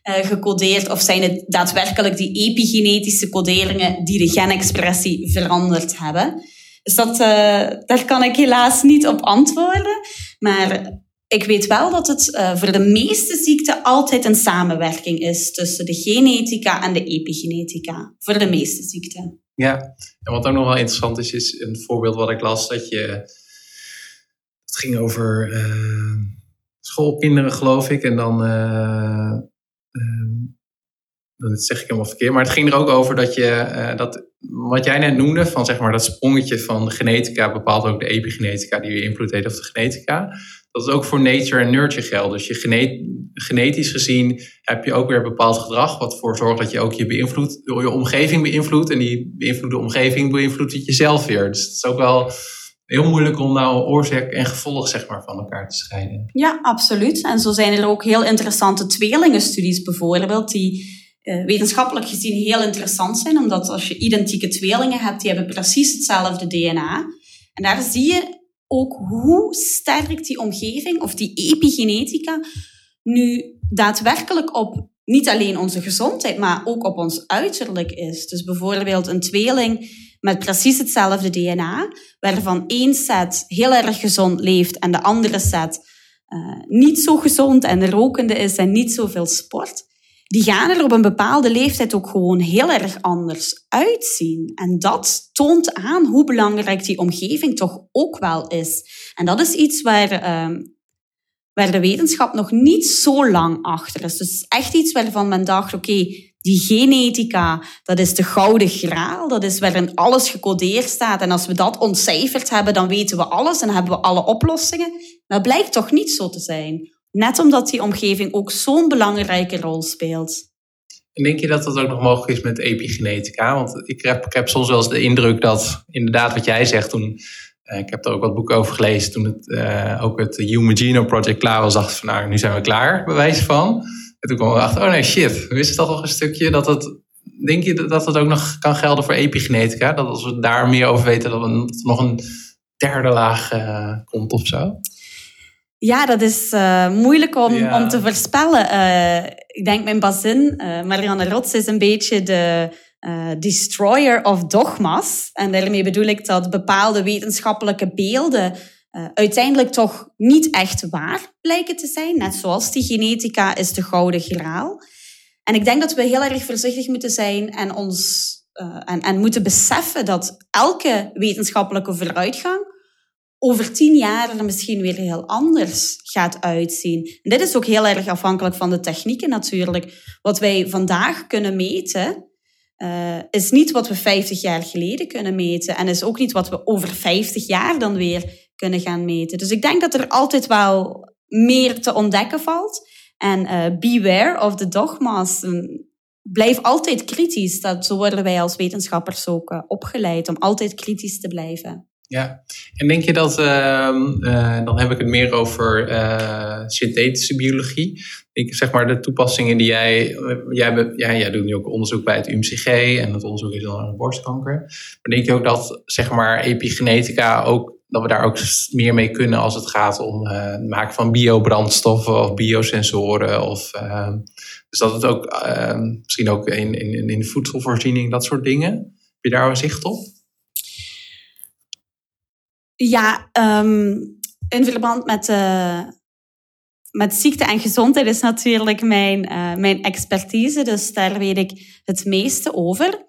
[SPEAKER 2] gecodeerd? Of zijn het daadwerkelijk die epigenetische coderingen die de genexpressie veranderd hebben? Dus dat, uh, daar kan ik helaas niet op antwoorden. Maar ik weet wel dat het uh, voor de meeste ziekten altijd een samenwerking is tussen de genetica en de epigenetica. Voor de meeste ziekten.
[SPEAKER 1] Ja, en wat ook nog wel interessant is, is een voorbeeld wat ik las, dat je. Het ging over schoolkinderen, geloof ik. En dan. Dat zeg ik helemaal verkeerd. Maar het ging er ook over dat je. Uh, dat, wat jij net noemde, van zeg maar dat sprongetje van genetica bepaalt ook de epigenetica die weer invloed heeft op de genetica. Dat is ook voor nature en nurture geldt. Dus je genet, genetisch gezien heb je ook weer bepaald gedrag, wat ervoor zorgt dat je ook je, beïnvloed, je omgeving beïnvloedt. En die beïnvloede omgeving beïnvloedt het jezelf weer. Dus het is ook wel heel moeilijk om nou oorzaak en gevolg zeg maar, van elkaar te scheiden.
[SPEAKER 2] Ja, absoluut. En zo zijn er ook heel interessante tweelingenstudies bijvoorbeeld, die wetenschappelijk gezien heel interessant zijn. Omdat als je identieke tweelingen hebt, die hebben precies hetzelfde DNA. En daar zie je ook hoe sterk die omgeving of die epigenetica nu daadwerkelijk op niet alleen onze gezondheid, maar ook op ons uiterlijk is. Dus bijvoorbeeld een tweeling met precies hetzelfde DNA, waarvan één set heel erg gezond leeft en de andere set uh, niet zo gezond en rokende is en niet zoveel sport. Die gaan er op een bepaalde leeftijd ook gewoon heel erg anders uitzien. En dat toont aan hoe belangrijk die omgeving toch ook wel is. En dat is iets waar, um, waar de wetenschap nog niet zo lang achter is. Dus echt iets waarvan men dacht, oké, die genetica, dat is de gouden graal. Dat is waarin alles gecodeerd staat. En als we dat ontcijferd hebben, dan weten we alles en hebben we alle oplossingen. Dat blijkt toch niet zo te zijn. Net omdat die omgeving ook zo'n belangrijke rol speelt.
[SPEAKER 1] En denk je dat dat ook nog mogelijk is met epigenetica? Want ik heb, ik heb soms wel eens de indruk dat, inderdaad, wat jij zegt toen. Uh, ik heb er ook wat boeken over gelezen toen het, uh, ook het Human Genome Project klaar was. Dacht van, nou, nu zijn we klaar, bewijs van. En toen kwam we achter, oh nee, shit, we wisten toch nog een stukje dat het. Denk je dat het ook nog kan gelden voor epigenetica? Dat als we daar meer over weten, dat er nog een derde laag uh, komt of zo?
[SPEAKER 2] Ja, dat is uh, moeilijk om, ja. om te voorspellen. Uh, ik denk mijn bazin, uh, Marianne Rots, is een beetje de destroyer of dogma's. En daarmee bedoel ik dat bepaalde wetenschappelijke beelden uiteindelijk toch niet echt waar blijken te zijn. Net zoals die genetica is de gouden graal. En ik denk dat we heel erg voorzichtig moeten zijn en ons en, en moeten beseffen dat elke wetenschappelijke vooruitgang over tien jaar er misschien weer heel anders gaat uitzien. En dit is ook heel erg afhankelijk van de technieken natuurlijk. Wat wij vandaag kunnen meten, uh, is niet wat we 50 jaar geleden kunnen meten. En is ook niet wat we over 50 jaar dan weer kunnen gaan meten. Dus ik denk dat er altijd wel meer te ontdekken valt. En uh, beware of the dogma's. Blijf altijd kritisch. Dat, zo worden wij als wetenschappers ook uh, opgeleid om altijd kritisch te blijven.
[SPEAKER 1] Ja, en denk je dat, uh, uh, dan heb ik het meer over uh, synthetische biologie. Ik, zeg maar de toepassingen die jij, jij, ja, jij doet nu ook onderzoek bij het UMCG en dat onderzoek is dan aan borstkanker. Maar denk je ook dat, zeg maar, epigenetica ook, dat we daar ook meer mee kunnen als het gaat om het maken van biobrandstoffen of biosensoren of, ehm, dus dat het ook, ehm, misschien ook in, in, in de voedselvoorziening, dat soort dingen. Heb je daar een zicht op?
[SPEAKER 2] Ja, in verband met, uh, met ziekte en gezondheid is natuurlijk mijn, uh, mijn expertise. Dus daar weet ik het meeste over.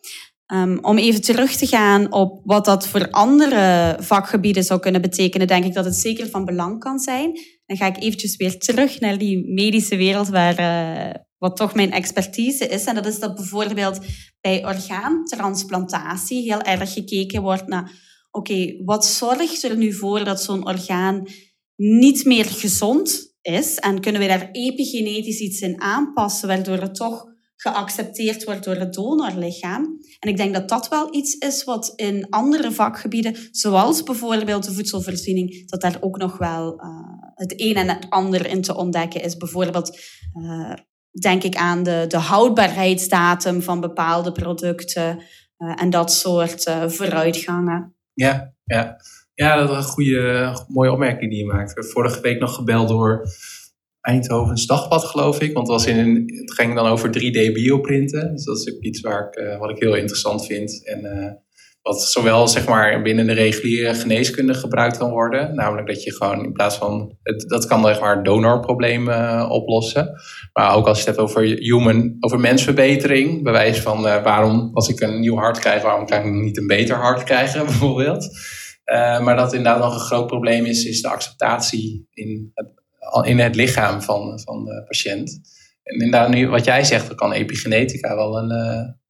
[SPEAKER 2] Um, om even terug te gaan op wat dat voor andere vakgebieden zou kunnen betekenen, denk ik dat het zeker van belang kan zijn. Dan ga ik eventjes weer terug naar die medische wereld waar, uh, wat toch mijn expertise is. En dat is dat bijvoorbeeld bij orgaantransplantatie heel erg gekeken wordt naar oké, wat zorgt er nu voor dat zo'n orgaan niet meer gezond is? En kunnen we daar epigenetisch iets in aanpassen, waardoor het toch geaccepteerd wordt door het donorlichaam? En ik denk dat dat wel iets is wat in andere vakgebieden, zoals bijvoorbeeld de voedselvoorziening, dat daar ook nog wel uh, het een en het ander in te ontdekken is. Bijvoorbeeld uh, denk ik aan de, de houdbaarheidsdatum van bepaalde producten uh, en dat soort vooruitgangen.
[SPEAKER 1] Ja, ja. ja dat is een goede, mooie opmerking die je maakt. Vorige week nog gebeld door Eindhovens Dagblad, geloof ik. Want het, was in een, het ging dan over 3D bioprinten. Dus dat is ook iets waar ik, uh, wat ik heel interessant vind. En uh, wat zowel zeg maar, binnen de reguliere geneeskunde gebruikt kan worden. Namelijk dat je gewoon in plaats van... Het, dat kan zeg maar donorproblemen uh, oplossen. Maar ook als je het hebt over human, over mensverbetering. Bewijs van waarom, als ik een nieuw hart krijg, waarom kan ik niet een beter hart krijgen bijvoorbeeld. Uh, maar dat inderdaad nog een groot probleem is, is de acceptatie in het, in het lichaam van, van de patiënt. En inderdaad, nu, wat jij zegt, er kan epigenetica wel een,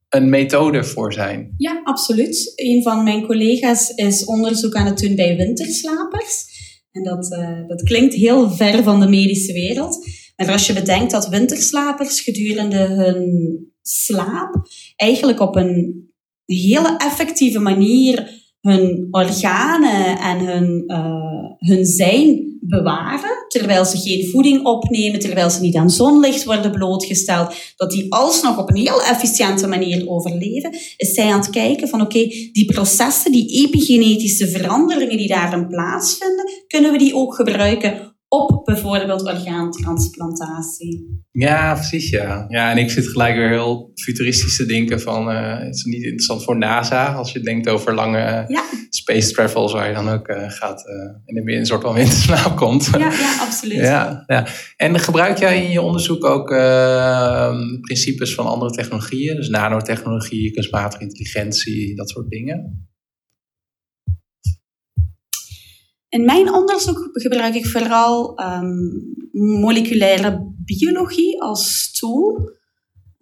[SPEAKER 1] een methode voor zijn.
[SPEAKER 2] Ja, absoluut. Een van mijn collega's is onderzoek aan het doen bij winterslapers. En dat, uh, dat klinkt heel ver van de medische wereld. Maar als je bedenkt dat winterslapers gedurende hun slaap eigenlijk op een hele effectieve manier hun organen en hun, uh, hun zijn bewaren, terwijl ze geen voeding opnemen, terwijl ze niet aan zonlicht worden blootgesteld, dat die alsnog op een heel efficiënte manier overleven, is zij aan het kijken van oké, die processen, die epigenetische veranderingen die daarin plaatsvinden, kunnen we die ook gebruiken op bijvoorbeeld orgaantransplantatie.
[SPEAKER 1] Ja, precies ja. Ja, en ik zit gelijk weer heel futuristisch te denken van, uh, het is niet interessant voor NASA als je denkt over lange ja. space travels waar je dan ook uh, gaat uh, in een soort van winterslaap komt.
[SPEAKER 2] Ja, ja absoluut.
[SPEAKER 1] ja, ja. En gebruik jij in je onderzoek ook ehm, principes van andere technologieën, dus nanotechnologie, kunstmatige intelligentie, dat soort dingen?
[SPEAKER 2] In mijn onderzoek gebruik ik vooral um, moleculaire biologie als tool.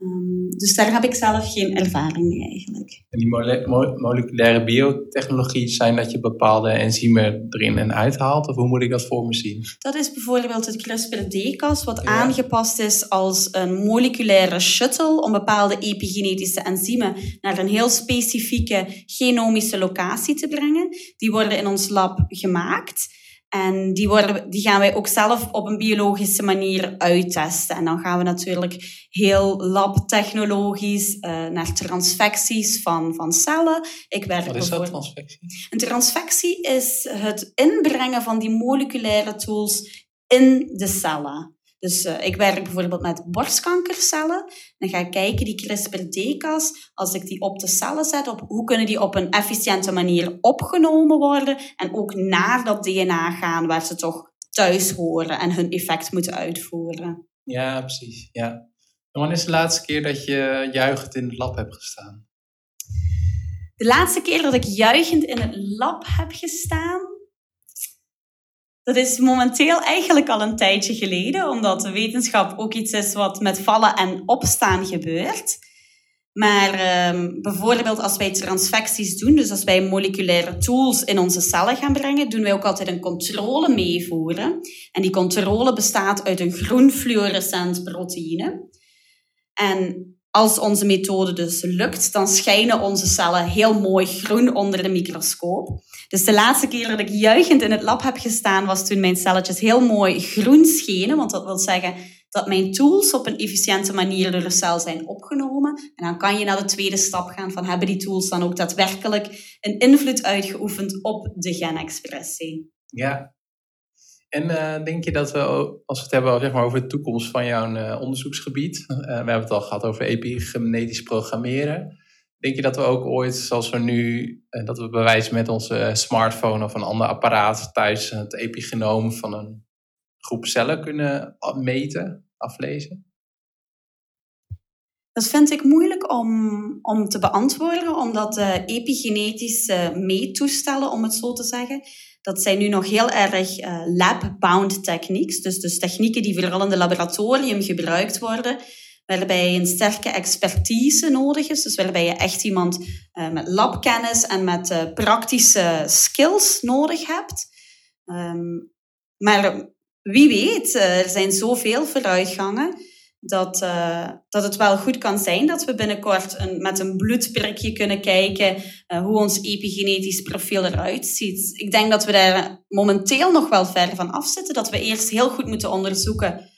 [SPEAKER 2] Um, dus daar heb ik zelf geen ervaring mee eigenlijk.
[SPEAKER 1] En die mole moleculaire biotechnologie zijn dat je bepaalde enzymen erin en uithaalt? Of hoe moet ik dat voor me zien?
[SPEAKER 2] Dat is bijvoorbeeld het CRISPR-Cas, wat ja. aangepast is als een moleculaire shuttle om bepaalde epigenetische enzymen naar een heel specifieke genomische locatie te brengen. Die worden in ons lab gemaakt. En die, worden, die gaan wij ook zelf op een biologische manier uittesten. En dan gaan we natuurlijk heel labtechnologisch uh, naar transfecties van, van cellen.
[SPEAKER 1] Ik werk Wat is dat, transfectie?
[SPEAKER 2] Een transfectie is het inbrengen van die moleculaire tools in de cellen. Dus uh, ik werk bijvoorbeeld met borstkankercellen. Dan ga ik kijken, die CRISPR-Cas, als ik die op de cellen zet, op hoe kunnen die op een efficiënte manier opgenomen worden en ook naar dat DNA gaan waar ze toch thuis horen en hun effect moeten uitvoeren.
[SPEAKER 1] Ja, precies. Ja. En wanneer is de laatste keer dat je juichend in het lab hebt gestaan?
[SPEAKER 2] De laatste keer dat ik juichend in het lab heb gestaan, Dat is momenteel eigenlijk al een tijdje geleden, omdat de wetenschap ook iets is wat met vallen en opstaan gebeurt. Maar um, bijvoorbeeld als wij transfecties doen, dus als wij moleculaire tools in onze cellen gaan brengen, doen wij ook altijd een controle meevoeren. En die controle bestaat uit een groen fluorescent proteïne. En als onze methode dus lukt, dan schijnen onze cellen heel mooi groen onder de microscoop. Dus de laatste keer dat ik juichend in het lab heb gestaan, was toen mijn celletjes heel mooi groen schenen. Want dat wil zeggen dat mijn tools op een efficiënte manier door de cel zijn opgenomen. En dan kan je naar de tweede stap gaan van hebben die tools dan ook daadwerkelijk een invloed uitgeoefend op de genexpressie.
[SPEAKER 1] Ja. En uh, denk je dat we, als we het hebben zeg maar, over de toekomst van jouw uh, onderzoeksgebied, uh, we hebben het al gehad over epigenetisch programmeren. Denk je dat we ook ooit, zoals we nu, dat we bewijzen met onze smartphone of een ander apparaat thuis het epigenoom van een groep cellen kunnen meten? aflezen?
[SPEAKER 2] Dat vind ik moeilijk om, om te beantwoorden, omdat de epigenetische meettoestellen, om het zo te zeggen, dat zijn nu nog heel erg uh, lab-bound techniques. Dus, dus technieken die vooral in de laboratorium gebruikt worden, waarbij een sterke expertise nodig is. Dus waarbij je echt iemand uh, met labkennis en met uh, praktische skills nodig hebt. Um, maar wie weet, eh, er zijn zoveel vooruitgangen dat, dat het wel goed kan zijn dat we binnenkort een, met een bloedprikje kunnen kijken hoe ons epigenetisch profiel eruit ziet. Ik denk dat we daar momenteel nog wel ver van afzitten. Dat we eerst heel goed moeten onderzoeken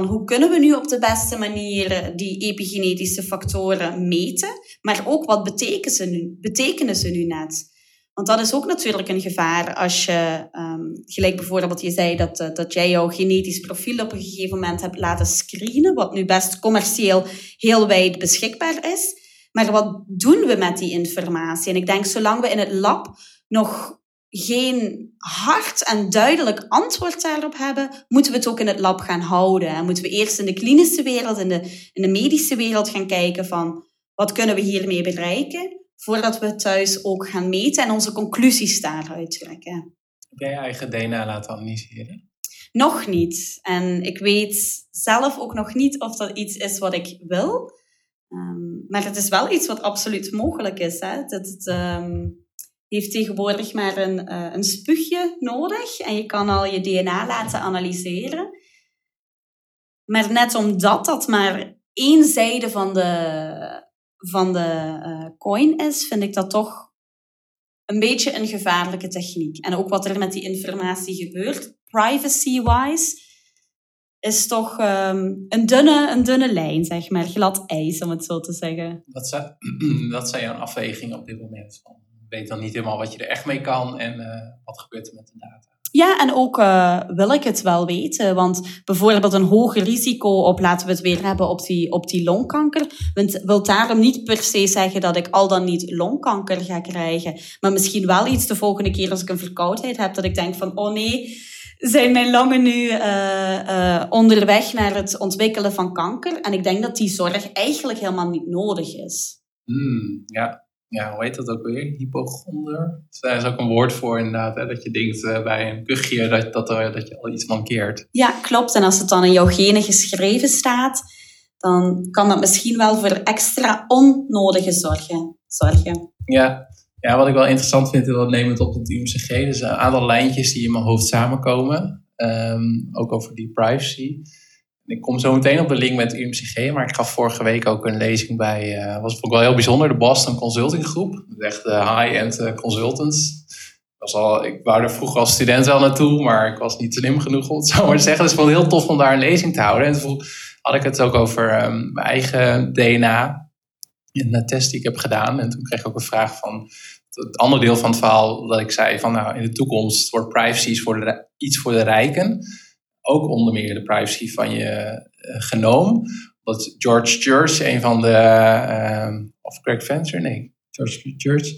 [SPEAKER 2] hoe kunnen we nu op de beste manier die epigenetische factoren meten, maar ook wat betekenen ze nu, betekenen ze nu net. Want dat is ook natuurlijk een gevaar als je, um, gelijk bijvoorbeeld je zei dat, uh, dat jij jouw genetisch profiel op een gegeven moment hebt laten screenen, wat nu best commercieel heel wijd beschikbaar is. Maar wat doen we met die informatie? En ik denk, zolang we in het lab nog geen hard en duidelijk antwoord daarop hebben, moeten we het ook in het lab gaan houden. En moeten we eerst in de klinische wereld, in de, in de medische wereld gaan kijken van wat kunnen we hiermee bereiken voordat we thuis ook gaan meten en onze conclusies daaruit trekken.
[SPEAKER 1] Heb jij je eigen DNA laten analyseren?
[SPEAKER 2] Nog niet. En ik weet zelf ook nog niet of dat iets is wat ik wil. Um, maar het is wel iets wat absoluut mogelijk is. Hè? Het, het um, heeft tegenwoordig maar een, uh, een spuugje nodig en je kan al je DNA laten analyseren. Maar net omdat dat maar één zijde van de, van de uh, coin is, vind ik dat toch een beetje een gevaarlijke techniek. En ook wat er met die informatie gebeurt, privacy-wise, is toch um, een, dunne, een dunne lijn, zeg maar. Glad ijs, om het zo te zeggen.
[SPEAKER 1] Wat zijn, wat zijn jouw afwegingen op dit moment? Weet dan niet helemaal wat je er echt mee kan en uh, wat gebeurt er met de data?
[SPEAKER 2] Ja, en ook uh, wil ik het wel weten. Want bijvoorbeeld een hoger risico op, laten we het weer hebben, op die, op die longkanker. Want wil daarom niet per se zeggen dat ik al dan niet longkanker ga krijgen. Maar misschien wel iets de volgende keer als ik een verkoudheid heb, dat ik denk van, oh nee, zijn mijn longen nu uh, uh, onderweg naar het ontwikkelen van kanker. En ik denk dat die zorg eigenlijk helemaal niet nodig is.
[SPEAKER 1] Mm, ja, ja, hoe heet dat ook weer? Hypochonder? Daar is ook een woord voor inderdaad. Hè? Dat je denkt uh, bij een kuchje dat, dat, er, dat je al iets mankeert.
[SPEAKER 2] Ja, klopt. En als het dan in jouw genen geschreven staat, dan kan dat misschien wel voor extra onnodige zorgen zorgen.
[SPEAKER 1] Ja. ja, wat ik wel interessant vind, dat nemen we op het UMCG. Dus een aantal lijntjes die in mijn hoofd samenkomen. Um, ook over die privacy. Ik kom zo meteen op de link met UMCG, maar ik gaf vorige week ook een lezing bij, uh, was ik wel heel bijzonder, de Boston Consulting Groep. Echt uh, high-end uh, consultants. Was al, ik wou er vroeger als student wel naartoe, maar ik was niet slim genoeg om het zo maar te zeggen. Dus ik vond het heel tof om daar een lezing te houden. En toen had ik het ook over um, mijn eigen DNA, een test die ik heb gedaan. En toen kreeg ik ook een vraag van het andere deel van het verhaal, dat ik zei van nou, in de toekomst wordt privacy de, iets voor de rijken ook onder meer de privacy van je uh, genoom. Dat George Church, een van de, uh, of Craig Venter, nee, George Church,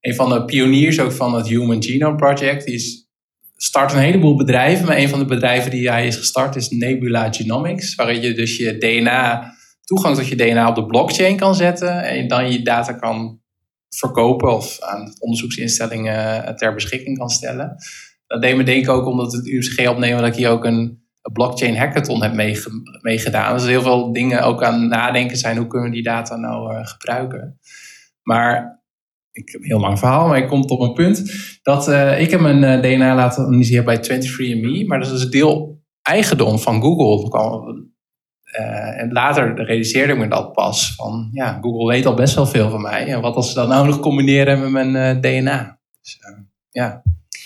[SPEAKER 1] een van de pioniers ook van het Human Genome Project, die is, start een heleboel bedrijven. Maar een van de bedrijven die hij is gestart is Nebula Genomics, waarin je dus je DNA, toegang tot je DNA op de blockchain kan zetten en dan je data kan verkopen of aan onderzoeksinstellingen ter beschikking kan stellen. Dat deed me denken ook omdat het UCG opnemen dat ik hier ook een, blockchain hackathon heb meegedaan. dus heel veel dingen ook aan nadenken zijn. Hoe kunnen we die data nou uh, gebruiken? Maar ik heb een heel lang verhaal, maar ik kom op een punt. Dat uh, ik heb mijn uh, DNA laten analyseren bij 23andMe. Maar dat is een deel eigendom van Google. En later realiseerde ik me dat pas. Van ja, Google weet al best wel veel van mij. En wat als ze dat nou nog combineren met mijn DNA? Dus, ja.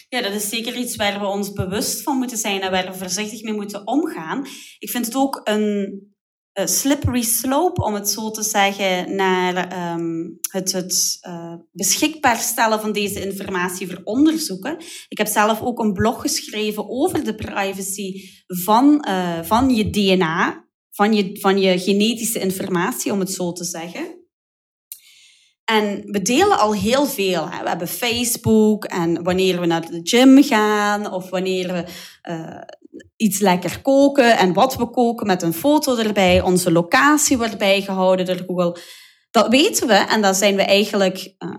[SPEAKER 2] Ja, dat is zeker iets waar we ons bewust van moeten zijn en waar we voorzichtig mee moeten omgaan. Ik vind het ook een slippery slope, om het zo te zeggen, naar um, het, het uh, beschikbaar stellen van deze informatie voor onderzoeken. Ik heb zelf ook een blog geschreven over de privacy van, uh, van je DNA, van je, van je genetische informatie, om het zo te zeggen. En we delen al heel veel. Hè. We hebben Facebook en wanneer we naar de gym gaan of wanneer we uh, iets lekker koken en wat we koken met een foto erbij. Onze locatie wordt bijgehouden door Google. Dat weten we en dat zijn we eigenlijk uh,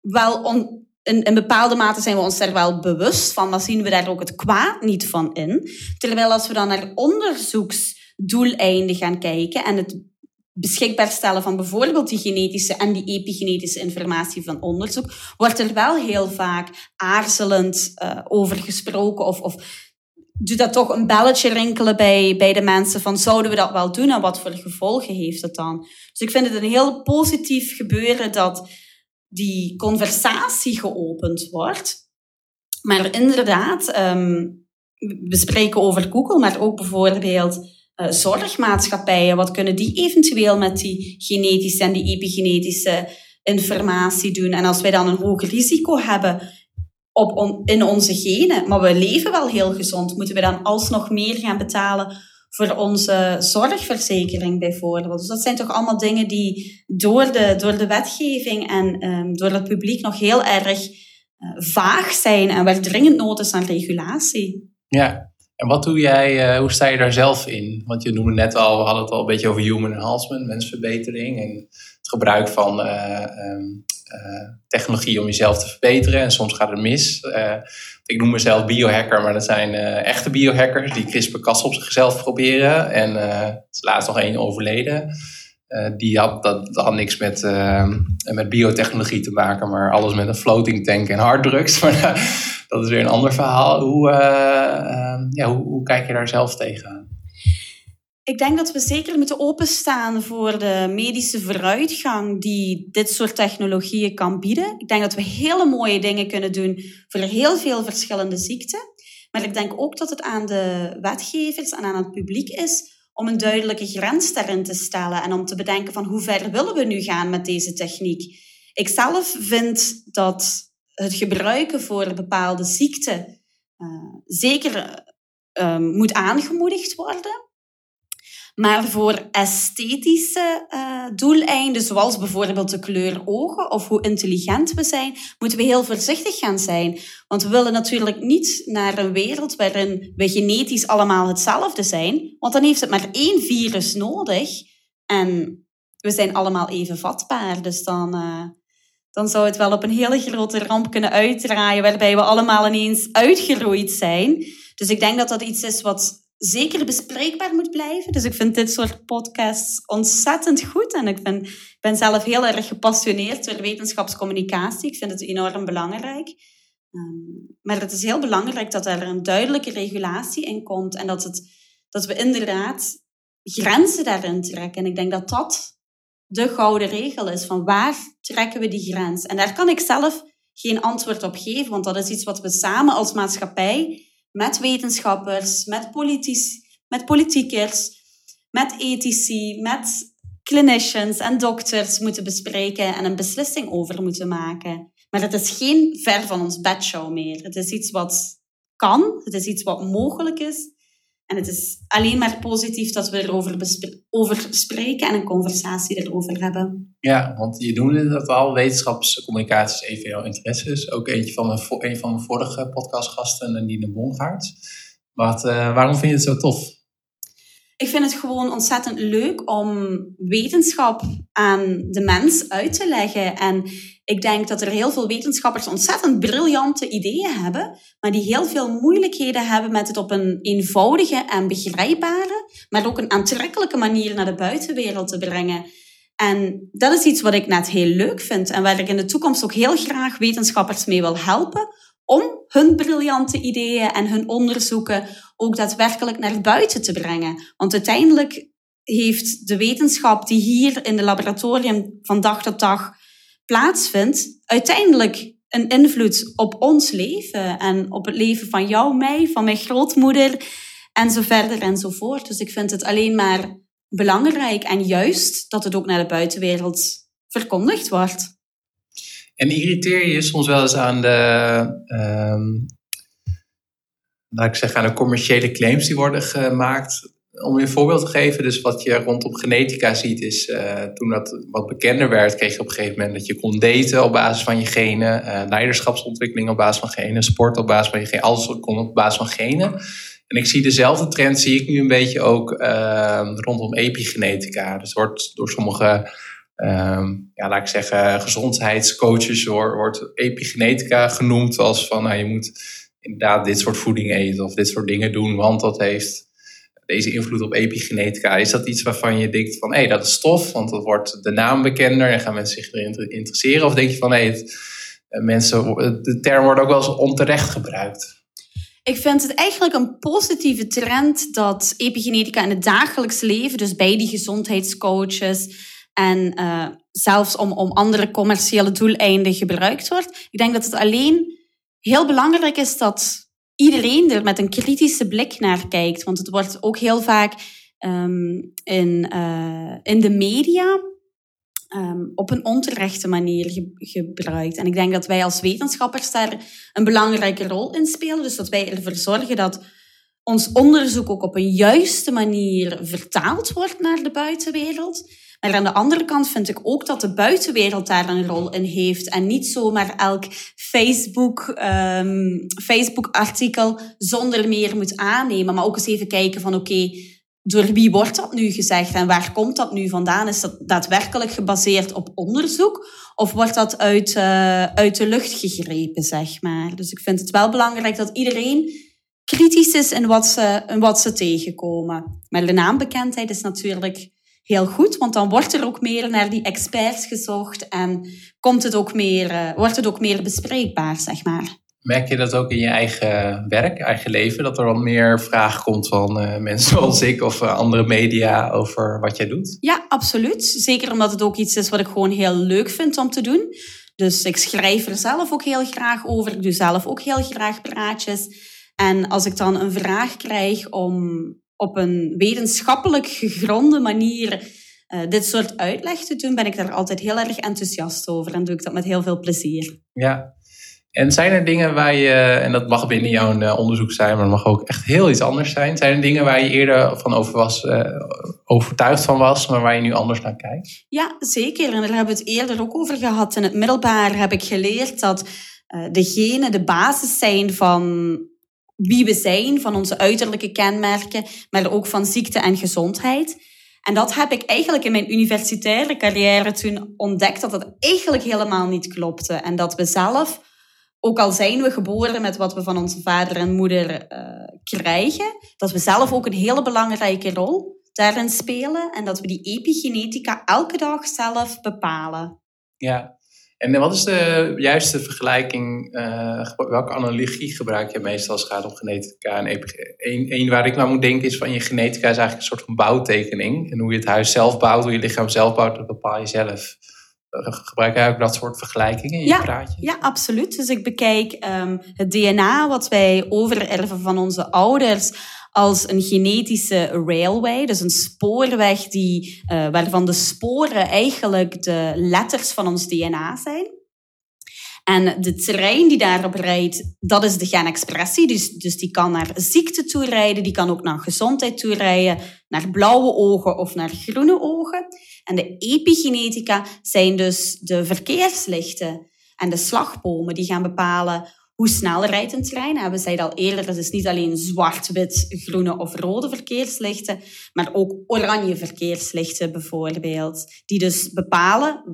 [SPEAKER 2] wel on, in, in bepaalde mate zijn we ons daar wel bewust van, maar zien we daar ook het kwaad niet van in. Terwijl als we dan naar onderzoeksdoeleinden gaan kijken en het beschikbaar stellen van bijvoorbeeld die genetische en die epigenetische informatie van onderzoek, wordt er wel heel vaak aarzelend uh, over gesproken of, of doet dat toch een belletje rinkelen bij, bij de mensen van zouden we dat wel doen en wat voor gevolgen heeft het dan? Dus ik vind het een heel positief gebeuren dat die conversatie geopend wordt. Maar inderdaad, um, we spreken over Google, maar ook bijvoorbeeld zorgmaatschappijen. Wat kunnen die eventueel met die genetische en die epigenetische informatie doen? En als wij dan een hoog risico hebben op in onze genen, maar we leven wel heel gezond, moeten we dan alsnog meer gaan betalen voor onze zorgverzekering bijvoorbeeld. Dus dat zijn toch allemaal dingen die door de, door de wetgeving en um, door het publiek nog heel erg uh, vaag zijn en waar dringend nood is aan regulatie.
[SPEAKER 1] Ja, en wat doe jij, uh, hoe sta je daar zelf in? Want je noemde net al, we hadden het al een beetje over human enhancement, mensverbetering en het gebruik van uh, um, uh, technologie om jezelf te verbeteren. En soms gaat het mis. ik noem mezelf biohacker, maar dat zijn echte biohackers die CRISPR-Cas op zichzelf proberen. En er is laatst nog één overleden. die had, dat, had niks met, met biotechnologie te maken, maar alles met een floating tank en harddrugs. Maar dat is weer een ander verhaal. Hoe, uh, ja, hoe, hoe, kijk je daar zelf tegenaan?
[SPEAKER 2] Ik denk dat we zeker moeten openstaan voor de medische vooruitgang die dit soort technologieën kan bieden. Ik denk dat we hele mooie dingen kunnen doen voor heel veel verschillende ziekten. Maar ik denk ook dat het aan de wetgevers en aan het publiek is om een duidelijke grens daarin te stellen en om te bedenken van hoe ver willen we nu gaan met deze techniek. Ik zelf vind dat het gebruiken voor bepaalde ziekten uh, zeker uh, moet aangemoedigd worden. Maar voor esthetische uh, doeleinden, zoals bijvoorbeeld de kleur ogen of hoe intelligent we zijn, moeten we heel voorzichtig gaan zijn. Want we willen natuurlijk niet naar een wereld waarin we genetisch allemaal hetzelfde zijn, want dan heeft het maar één virus nodig en we zijn allemaal even vatbaar. Dus dan dan zou het wel op een hele grote ramp kunnen uitdraaien, waarbij we allemaal ineens uitgeroeid zijn. Dus ik denk dat dat iets is wat zeker bespreekbaar moet blijven. Dus ik vind dit soort podcasts ontzettend goed. En ik, ik ben zelf heel erg gepassioneerd door wetenschapscommunicatie. Ik vind het enorm belangrijk. Um, maar het is heel belangrijk dat er een duidelijke regulatie in komt en dat, het, dat we inderdaad grenzen daarin trekken. En ik denk dat dat de gouden regel is van waar trekken we die grens. En daar kan ik zelf geen antwoord op geven, want dat is iets wat we samen als maatschappij met wetenschappers, met, politici, met politiekers, met ethici, met clinicians en dokters moeten bespreken en een beslissing over moeten maken. Maar het is geen ver van ons bedshow meer. Het is iets wat kan, het is iets wat mogelijk is. En het is alleen maar positief dat we erover over spreken en een conversatie erover hebben.
[SPEAKER 1] Ja, want je noemde dat al, wetenschapscommunicatie is even jouw interesses. Ook eentje van mijn, een van mijn vorige podcastgasten, Nina Bongaert. Wat, uh, waarom vind je het zo tof?
[SPEAKER 2] Ik vind het gewoon ontzettend leuk om wetenschap aan de mens uit te leggen. En ik denk dat er heel veel wetenschappers ontzettend briljante ideeën hebben, maar die heel veel moeilijkheden hebben met het op een eenvoudige en begrijpbare, maar ook een aantrekkelijke manier naar de buitenwereld te brengen. En dat is iets wat ik net heel leuk vind en waar ik in de toekomst ook heel graag wetenschappers mee wil helpen om hun briljante ideeën en hun onderzoeken ook daadwerkelijk naar buiten te brengen. Want uiteindelijk heeft de wetenschap die hier in de laboratorium van dag tot dag plaatsvindt, uiteindelijk een invloed op ons leven en op het leven van jou, mij, van mijn grootmoeder en zo verder en zo voort. Dus ik vind het alleen maar belangrijk en juist dat het ook naar de buitenwereld verkondigd wordt.
[SPEAKER 1] En irriteer je soms wel eens aan de, um, laat ik zeggen, aan de commerciële claims die worden gemaakt? Om je een voorbeeld te geven, dus wat je rondom genetica ziet, is uh, toen dat wat bekender werd, kreeg je op een gegeven moment dat je kon daten op basis van je genen, uh, leiderschapsontwikkeling op basis van genen, sport op basis van je genen, alles kon op basis van genen. En ik zie dezelfde trend, zie ik nu een beetje ook uh, rondom epigenetica. Dus wordt door sommige um, ja, laat ik zeggen, gezondheidscoaches wordt epigenetica genoemd als van nou, je moet inderdaad dit soort voeding eten of dit soort dingen doen, want dat heeft deze invloed op epigenetica. Is dat iets waarvan je denkt van hé, hey, dat is tof, want dat wordt de naam bekender en gaan mensen zich erin interesseren? Of denk je van hé, hey, eh, mensen, de term wordt ook wel eens onterecht gebruikt?
[SPEAKER 2] Ik vind het eigenlijk een positieve trend dat epigenetica in het dagelijks leven, dus bij die gezondheidscoaches, en uh, zelfs om, om andere commerciële doeleinden gebruikt wordt. Ik denk dat het alleen heel belangrijk is dat iedereen er met een kritische blik naar kijkt. Want het wordt ook heel vaak um, in, uh, in de media um, op een onterechte manier ge gebruikt. En ik denk dat wij als wetenschappers daar een belangrijke rol in spelen. Dus dat wij ervoor zorgen dat ons onderzoek ook op een juiste manier vertaald wordt naar de buitenwereld. Maar aan de andere kant vind ik ook dat de buitenwereld daar een rol in heeft. En niet zomaar elk Facebook, um, Facebook-artikel zonder meer moet aannemen. Maar ook eens even kijken van oké, door wie wordt dat nu gezegd en waar komt dat nu vandaan? Is dat daadwerkelijk gebaseerd op onderzoek of wordt dat uit, uh, uit de lucht gegrepen, zeg maar? Dus ik vind het wel belangrijk dat iedereen kritisch is in wat ze, in wat ze tegenkomen. Maar de naambekendheid is natuurlijk heel goed, want dan wordt er ook meer naar die experts gezocht en komt het ook meer, uh, wordt het ook meer bespreekbaar, zeg maar.
[SPEAKER 1] Merk je dat ook in je eigen werk, eigen leven, dat er wat meer vraag komt van uh, mensen zoals ik of uh, andere media over wat jij doet?
[SPEAKER 2] Ja, absoluut. Zeker omdat het ook iets is wat ik gewoon heel leuk vind om te doen. Dus ik schrijf er zelf ook heel graag over. Ik doe zelf ook heel graag praatjes. En als ik dan een vraag krijg om op een wetenschappelijk gegronde manier uh, dit soort uitleg te doen, ben ik daar altijd heel erg enthousiast over en doe ik dat met heel veel plezier.
[SPEAKER 1] Ja, en zijn er dingen waar je, en dat mag binnen jouw uh, onderzoek zijn, maar het mag ook echt heel iets anders zijn. Zijn er dingen waar je eerder van over was, uh, overtuigd van was, maar waar je nu anders naar kijkt?
[SPEAKER 2] Ja, zeker. En daar hebben we het eerder ook over gehad. In het middelbaar heb ik geleerd dat de genen de basis zijn van wie we zijn, van onze uiterlijke kenmerken, maar ook van ziekte en gezondheid. En dat heb ik eigenlijk in mijn universitaire carrière toen ontdekt dat dat eigenlijk helemaal niet klopte. En dat we zelf, ook al zijn we geboren met wat we van onze vader en moeder uh, krijgen, dat we zelf ook een hele belangrijke rol daarin spelen en dat we die epigenetica elke dag zelf bepalen.
[SPEAKER 1] Ja, en wat is de juiste vergelijking? Uh, welke analogie gebruik je meestal als het gaat om genetica en Eén, een waar ik naar moet denken is van je genetica is eigenlijk een soort van bouwtekening. En hoe je het huis zelf bouwt, hoe je lichaam zelf bouwt, dat bepaal je zelf. Uh, gebruik jij ook dat soort vergelijkingen in
[SPEAKER 2] ja,
[SPEAKER 1] je praatje?
[SPEAKER 2] Ja, absoluut. Dus ik bekijk um, het DNA wat wij overerven van onze ouders als een genetische railway, dus een spoorweg die, uh, waarvan de sporen eigenlijk de letters van ons DNA zijn. En de trein die daarop rijdt, dat is de genexpressie. Dus, dus die kan naar ziekte toe rijden, die kan ook naar gezondheid toe rijden, naar blauwe ogen of naar groene ogen. En de epigenetica zijn dus de verkeerslichten en de slagbomen die gaan bepalen hoe snel rijdt een trein? We zeiden al eerder, het is niet alleen zwart, wit, groene of rode verkeerslichten, maar ook oranje verkeerslichten bijvoorbeeld. Die dus bepalen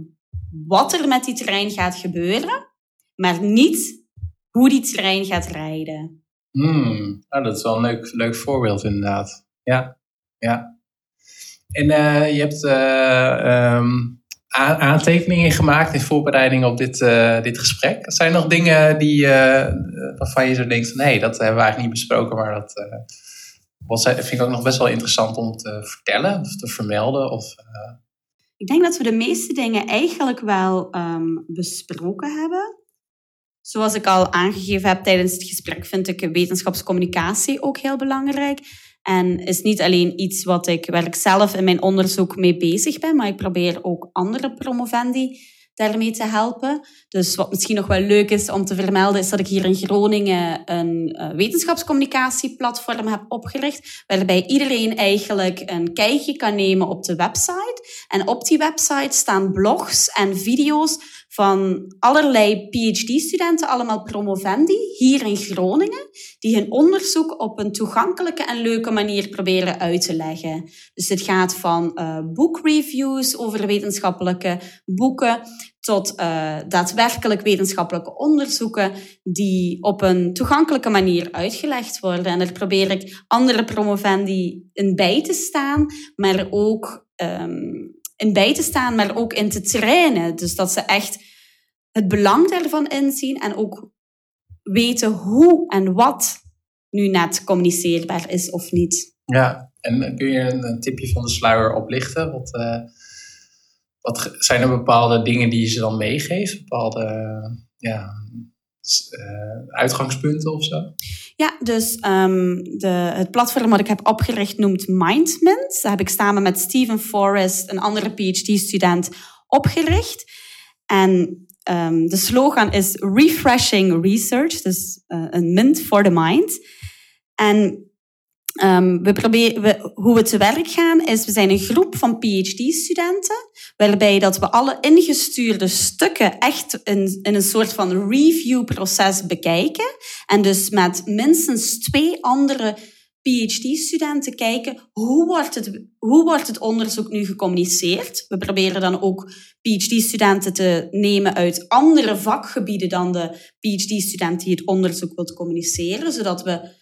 [SPEAKER 2] wat er met die trein gaat gebeuren, maar niet hoe die trein gaat rijden.
[SPEAKER 1] Hmm, dat is wel een leuk, leuk voorbeeld inderdaad. Ja, ja. En uh, je hebt uh, aantekeningen gemaakt in voorbereiding op dit, uh, dit gesprek. Zijn er nog dingen die, waarvan je zo denkt nee, dat hebben we eigenlijk niet besproken, maar dat wat, vind ik ook nog best wel interessant om te vertellen of te vermelden? Of,
[SPEAKER 2] Ik denk dat we de meeste dingen eigenlijk wel um, besproken hebben. Zoals ik al aangegeven heb tijdens het gesprek, vind ik wetenschapscommunicatie ook heel belangrijk. En is niet alleen iets wat ik, waar ik zelf in mijn onderzoek mee bezig ben, maar ik probeer ook andere promovendi daarmee te helpen. Dus wat misschien nog wel leuk is om te vermelden, is dat ik hier in Groningen een uh, wetenschapscommunicatieplatform heb opgericht, waarbij iedereen eigenlijk een kijkje kan nemen op de website. En op die website staan blogs en video's van allerlei PhD-studenten, allemaal promovendi, hier in Groningen, die hun onderzoek op een toegankelijke en leuke manier proberen uit te leggen. Dus het gaat van uh, boekreviews over wetenschappelijke boeken tot uh, daadwerkelijk wetenschappelijke onderzoeken die op een toegankelijke manier uitgelegd worden. En daar probeer ik andere promovendi in bij te staan, maar ook um, in bij te staan, maar ook in te trainen. Dus dat ze echt het belang daarvan inzien en ook weten hoe en wat nu net communiceerbaar is of niet.
[SPEAKER 1] Ja, en kun je een, tipje van de sluier oplichten? Wat, uh, wat zijn er bepaalde dingen die je ze dan meegeeft? Bepaalde ja, uh, uitgangspunten of zo?
[SPEAKER 2] Ja, dus um, de, het platform wat ik heb opgericht noemt MindMint. Dat heb ik samen met Stephen Forrest, een andere PhD-student, opgericht. En um, de slogan is Refreshing Research, dus uh, een mint for the mind. En Um, we proberen, hoe we te werk gaan is, we zijn een groep van PhD-studenten, waarbij dat we alle ingestuurde stukken echt in, in een soort van review-proces bekijken. En dus met minstens twee andere PhD-studenten kijken, hoe wordt, het, hoe wordt het onderzoek nu gecommuniceerd? We proberen dan ook PhD-studenten te nemen uit andere vakgebieden dan de PhD-student die het onderzoek wil communiceren, zodat we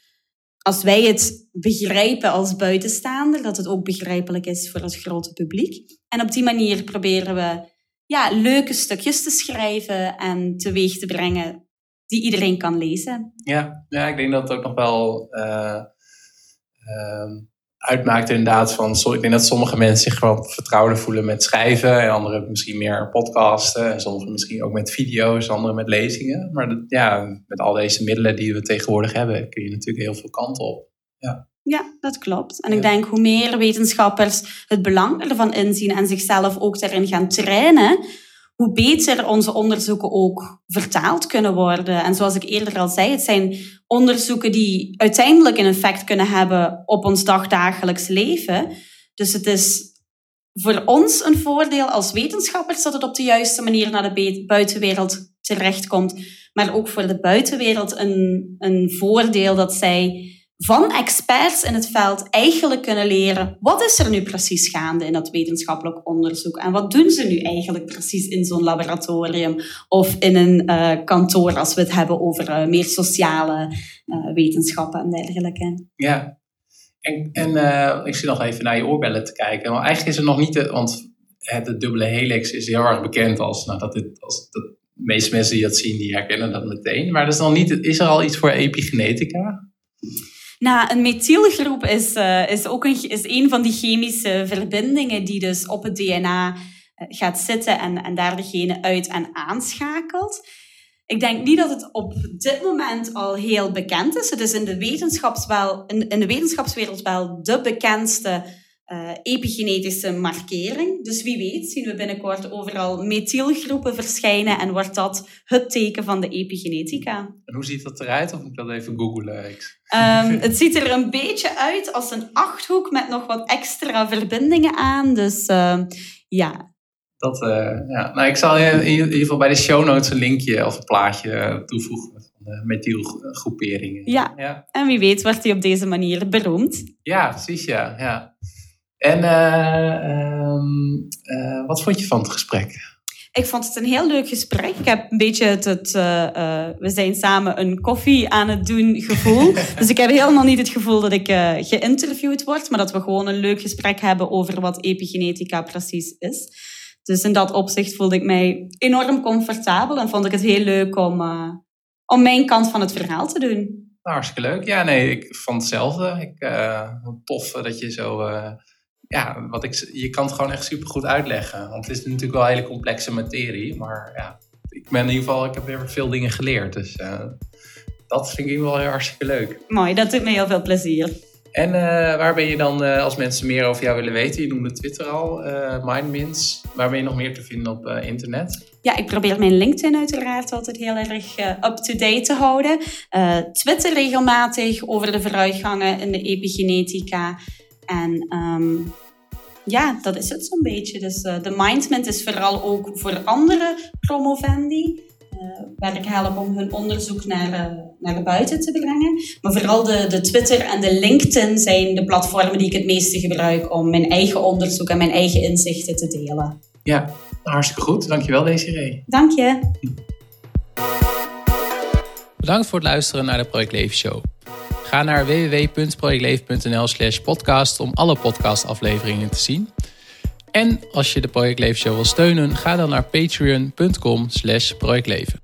[SPEAKER 2] als wij het begrijpen als buitenstaander, dat het ook begrijpelijk is voor het grote publiek. En op die manier proberen we ja, leuke stukjes te schrijven en teweeg te brengen die iedereen kan lezen.
[SPEAKER 1] Ja, ja ik denk dat het ook nog wel uh, uh, uitmaakt inderdaad van... Ik denk dat sommige mensen zich gewoon vertrouwder voelen met schrijven... en anderen misschien meer podcasten... en sommigen misschien ook met video's, anderen met lezingen. Maar dat, ja, met al deze middelen die we tegenwoordig hebben... kun je natuurlijk heel veel kanten op. Ja.
[SPEAKER 2] Ja, dat klopt. En ik denk hoe meer wetenschappers het belang ervan inzien en zichzelf ook daarin gaan trainen, hoe beter onze onderzoeken ook vertaald kunnen worden. En zoals ik eerder al zei, het zijn onderzoeken die uiteindelijk een effect kunnen hebben op ons dagdagelijks leven. Dus het is voor ons een voordeel als wetenschappers dat het op de juiste manier naar de buitenwereld terechtkomt. Maar ook voor de buitenwereld een, een voordeel dat zij van experts in het veld eigenlijk kunnen leren wat is er nu precies gaande in dat wetenschappelijk onderzoek en wat doen ze nu eigenlijk precies in zo'n laboratorium of in een uh, kantoor als we het hebben over uh, meer sociale uh, wetenschappen en dergelijke.
[SPEAKER 1] Ja, en, en ik zit nog even naar je oorbellen te kijken. Maar eigenlijk is er nog niet, want de dubbele helix is heel erg bekend als, nou, dat als dat, de meeste mensen die dat zien, die herkennen dat meteen. Maar er is, nog niet, is er al iets voor epigenetica?
[SPEAKER 2] Nou, een methylgroep is, uh, is ook een, is een van die chemische verbindingen die dus op het DNA uh, gaat zitten en, en daar de genen uit- en aanschakelt. Ik denk niet dat het op dit moment al heel bekend is. Het is in de, wetenschaps wel, in de wetenschapswereld wel de bekendste uh, epigenetische markering. Dus wie weet zien we binnenkort overal methylgroepen verschijnen en wordt dat het teken van de epigenetica.
[SPEAKER 1] En hoe ziet dat eruit? Of moet ik dat even googlen?
[SPEAKER 2] Um, het ziet er een beetje uit als een achthoek met nog wat extra verbindingen aan. Dus uh, ja.
[SPEAKER 1] Dat, uh, ja. Nou, ik zal in ieder geval bij de show notes een linkje of een plaatje toevoegen methylgroeperingen.
[SPEAKER 2] Ja. ja. en wie weet wordt hij op deze manier beroemd.
[SPEAKER 1] Ja, precies, ja. ja. En uh, wat vond je van het gesprek?
[SPEAKER 2] Ik vond het een heel leuk gesprek. Ik heb een beetje het, het we zijn samen een koffie aan het doen gevoel. dus ik heb helemaal niet het gevoel dat ik geïnterviewd word, maar dat we gewoon een leuk gesprek hebben over wat epigenetica precies is. Dus in dat opzicht voelde ik mij enorm comfortabel en vond ik het heel leuk om, om mijn kant van het verhaal te doen.
[SPEAKER 1] Nou, hartstikke leuk. Ja, nee, ik vond hetzelfde. Ik, tof dat je zo. Ja, wat ik, je kan het gewoon echt super goed uitleggen. Want het is natuurlijk wel een hele complexe materie. Maar ja, ik ben in ieder geval, ik heb weer veel dingen geleerd. Dus dat vind ik wel heel hartstikke leuk.
[SPEAKER 2] Mooi, dat doet me heel veel plezier.
[SPEAKER 1] En uh, waar ben je dan, uh, als mensen meer over jou willen weten? Je noemde Twitter al, uh, Mindmints. Waar ben je nog meer te vinden op internet?
[SPEAKER 2] Ja, ik probeer mijn LinkedIn uiteraard altijd heel erg up-to-date te houden. Twitter regelmatig over de vooruitgangen in de epigenetica. En um, ja, dat is het zo'n beetje. Dus de Mindmint is vooral ook voor andere promovendi. Eh, waar ik help om hun onderzoek naar, uh, naar buiten te brengen. Maar vooral de, de Twitter en de LinkedIn zijn de platformen die ik het meeste gebruik om mijn eigen onderzoek en mijn eigen inzichten te delen.
[SPEAKER 1] Ja, hartstikke goed. Dankjewel Desiree.
[SPEAKER 2] Dank je.
[SPEAKER 3] Bedankt voor het luisteren naar de Project Leven Show. Ga naar www.projectleven.nl slash podcast om alle podcastafleveringen te zien. En als je de Project Leven Show wil steunen, ga dan naar patreon.com slash projectleven.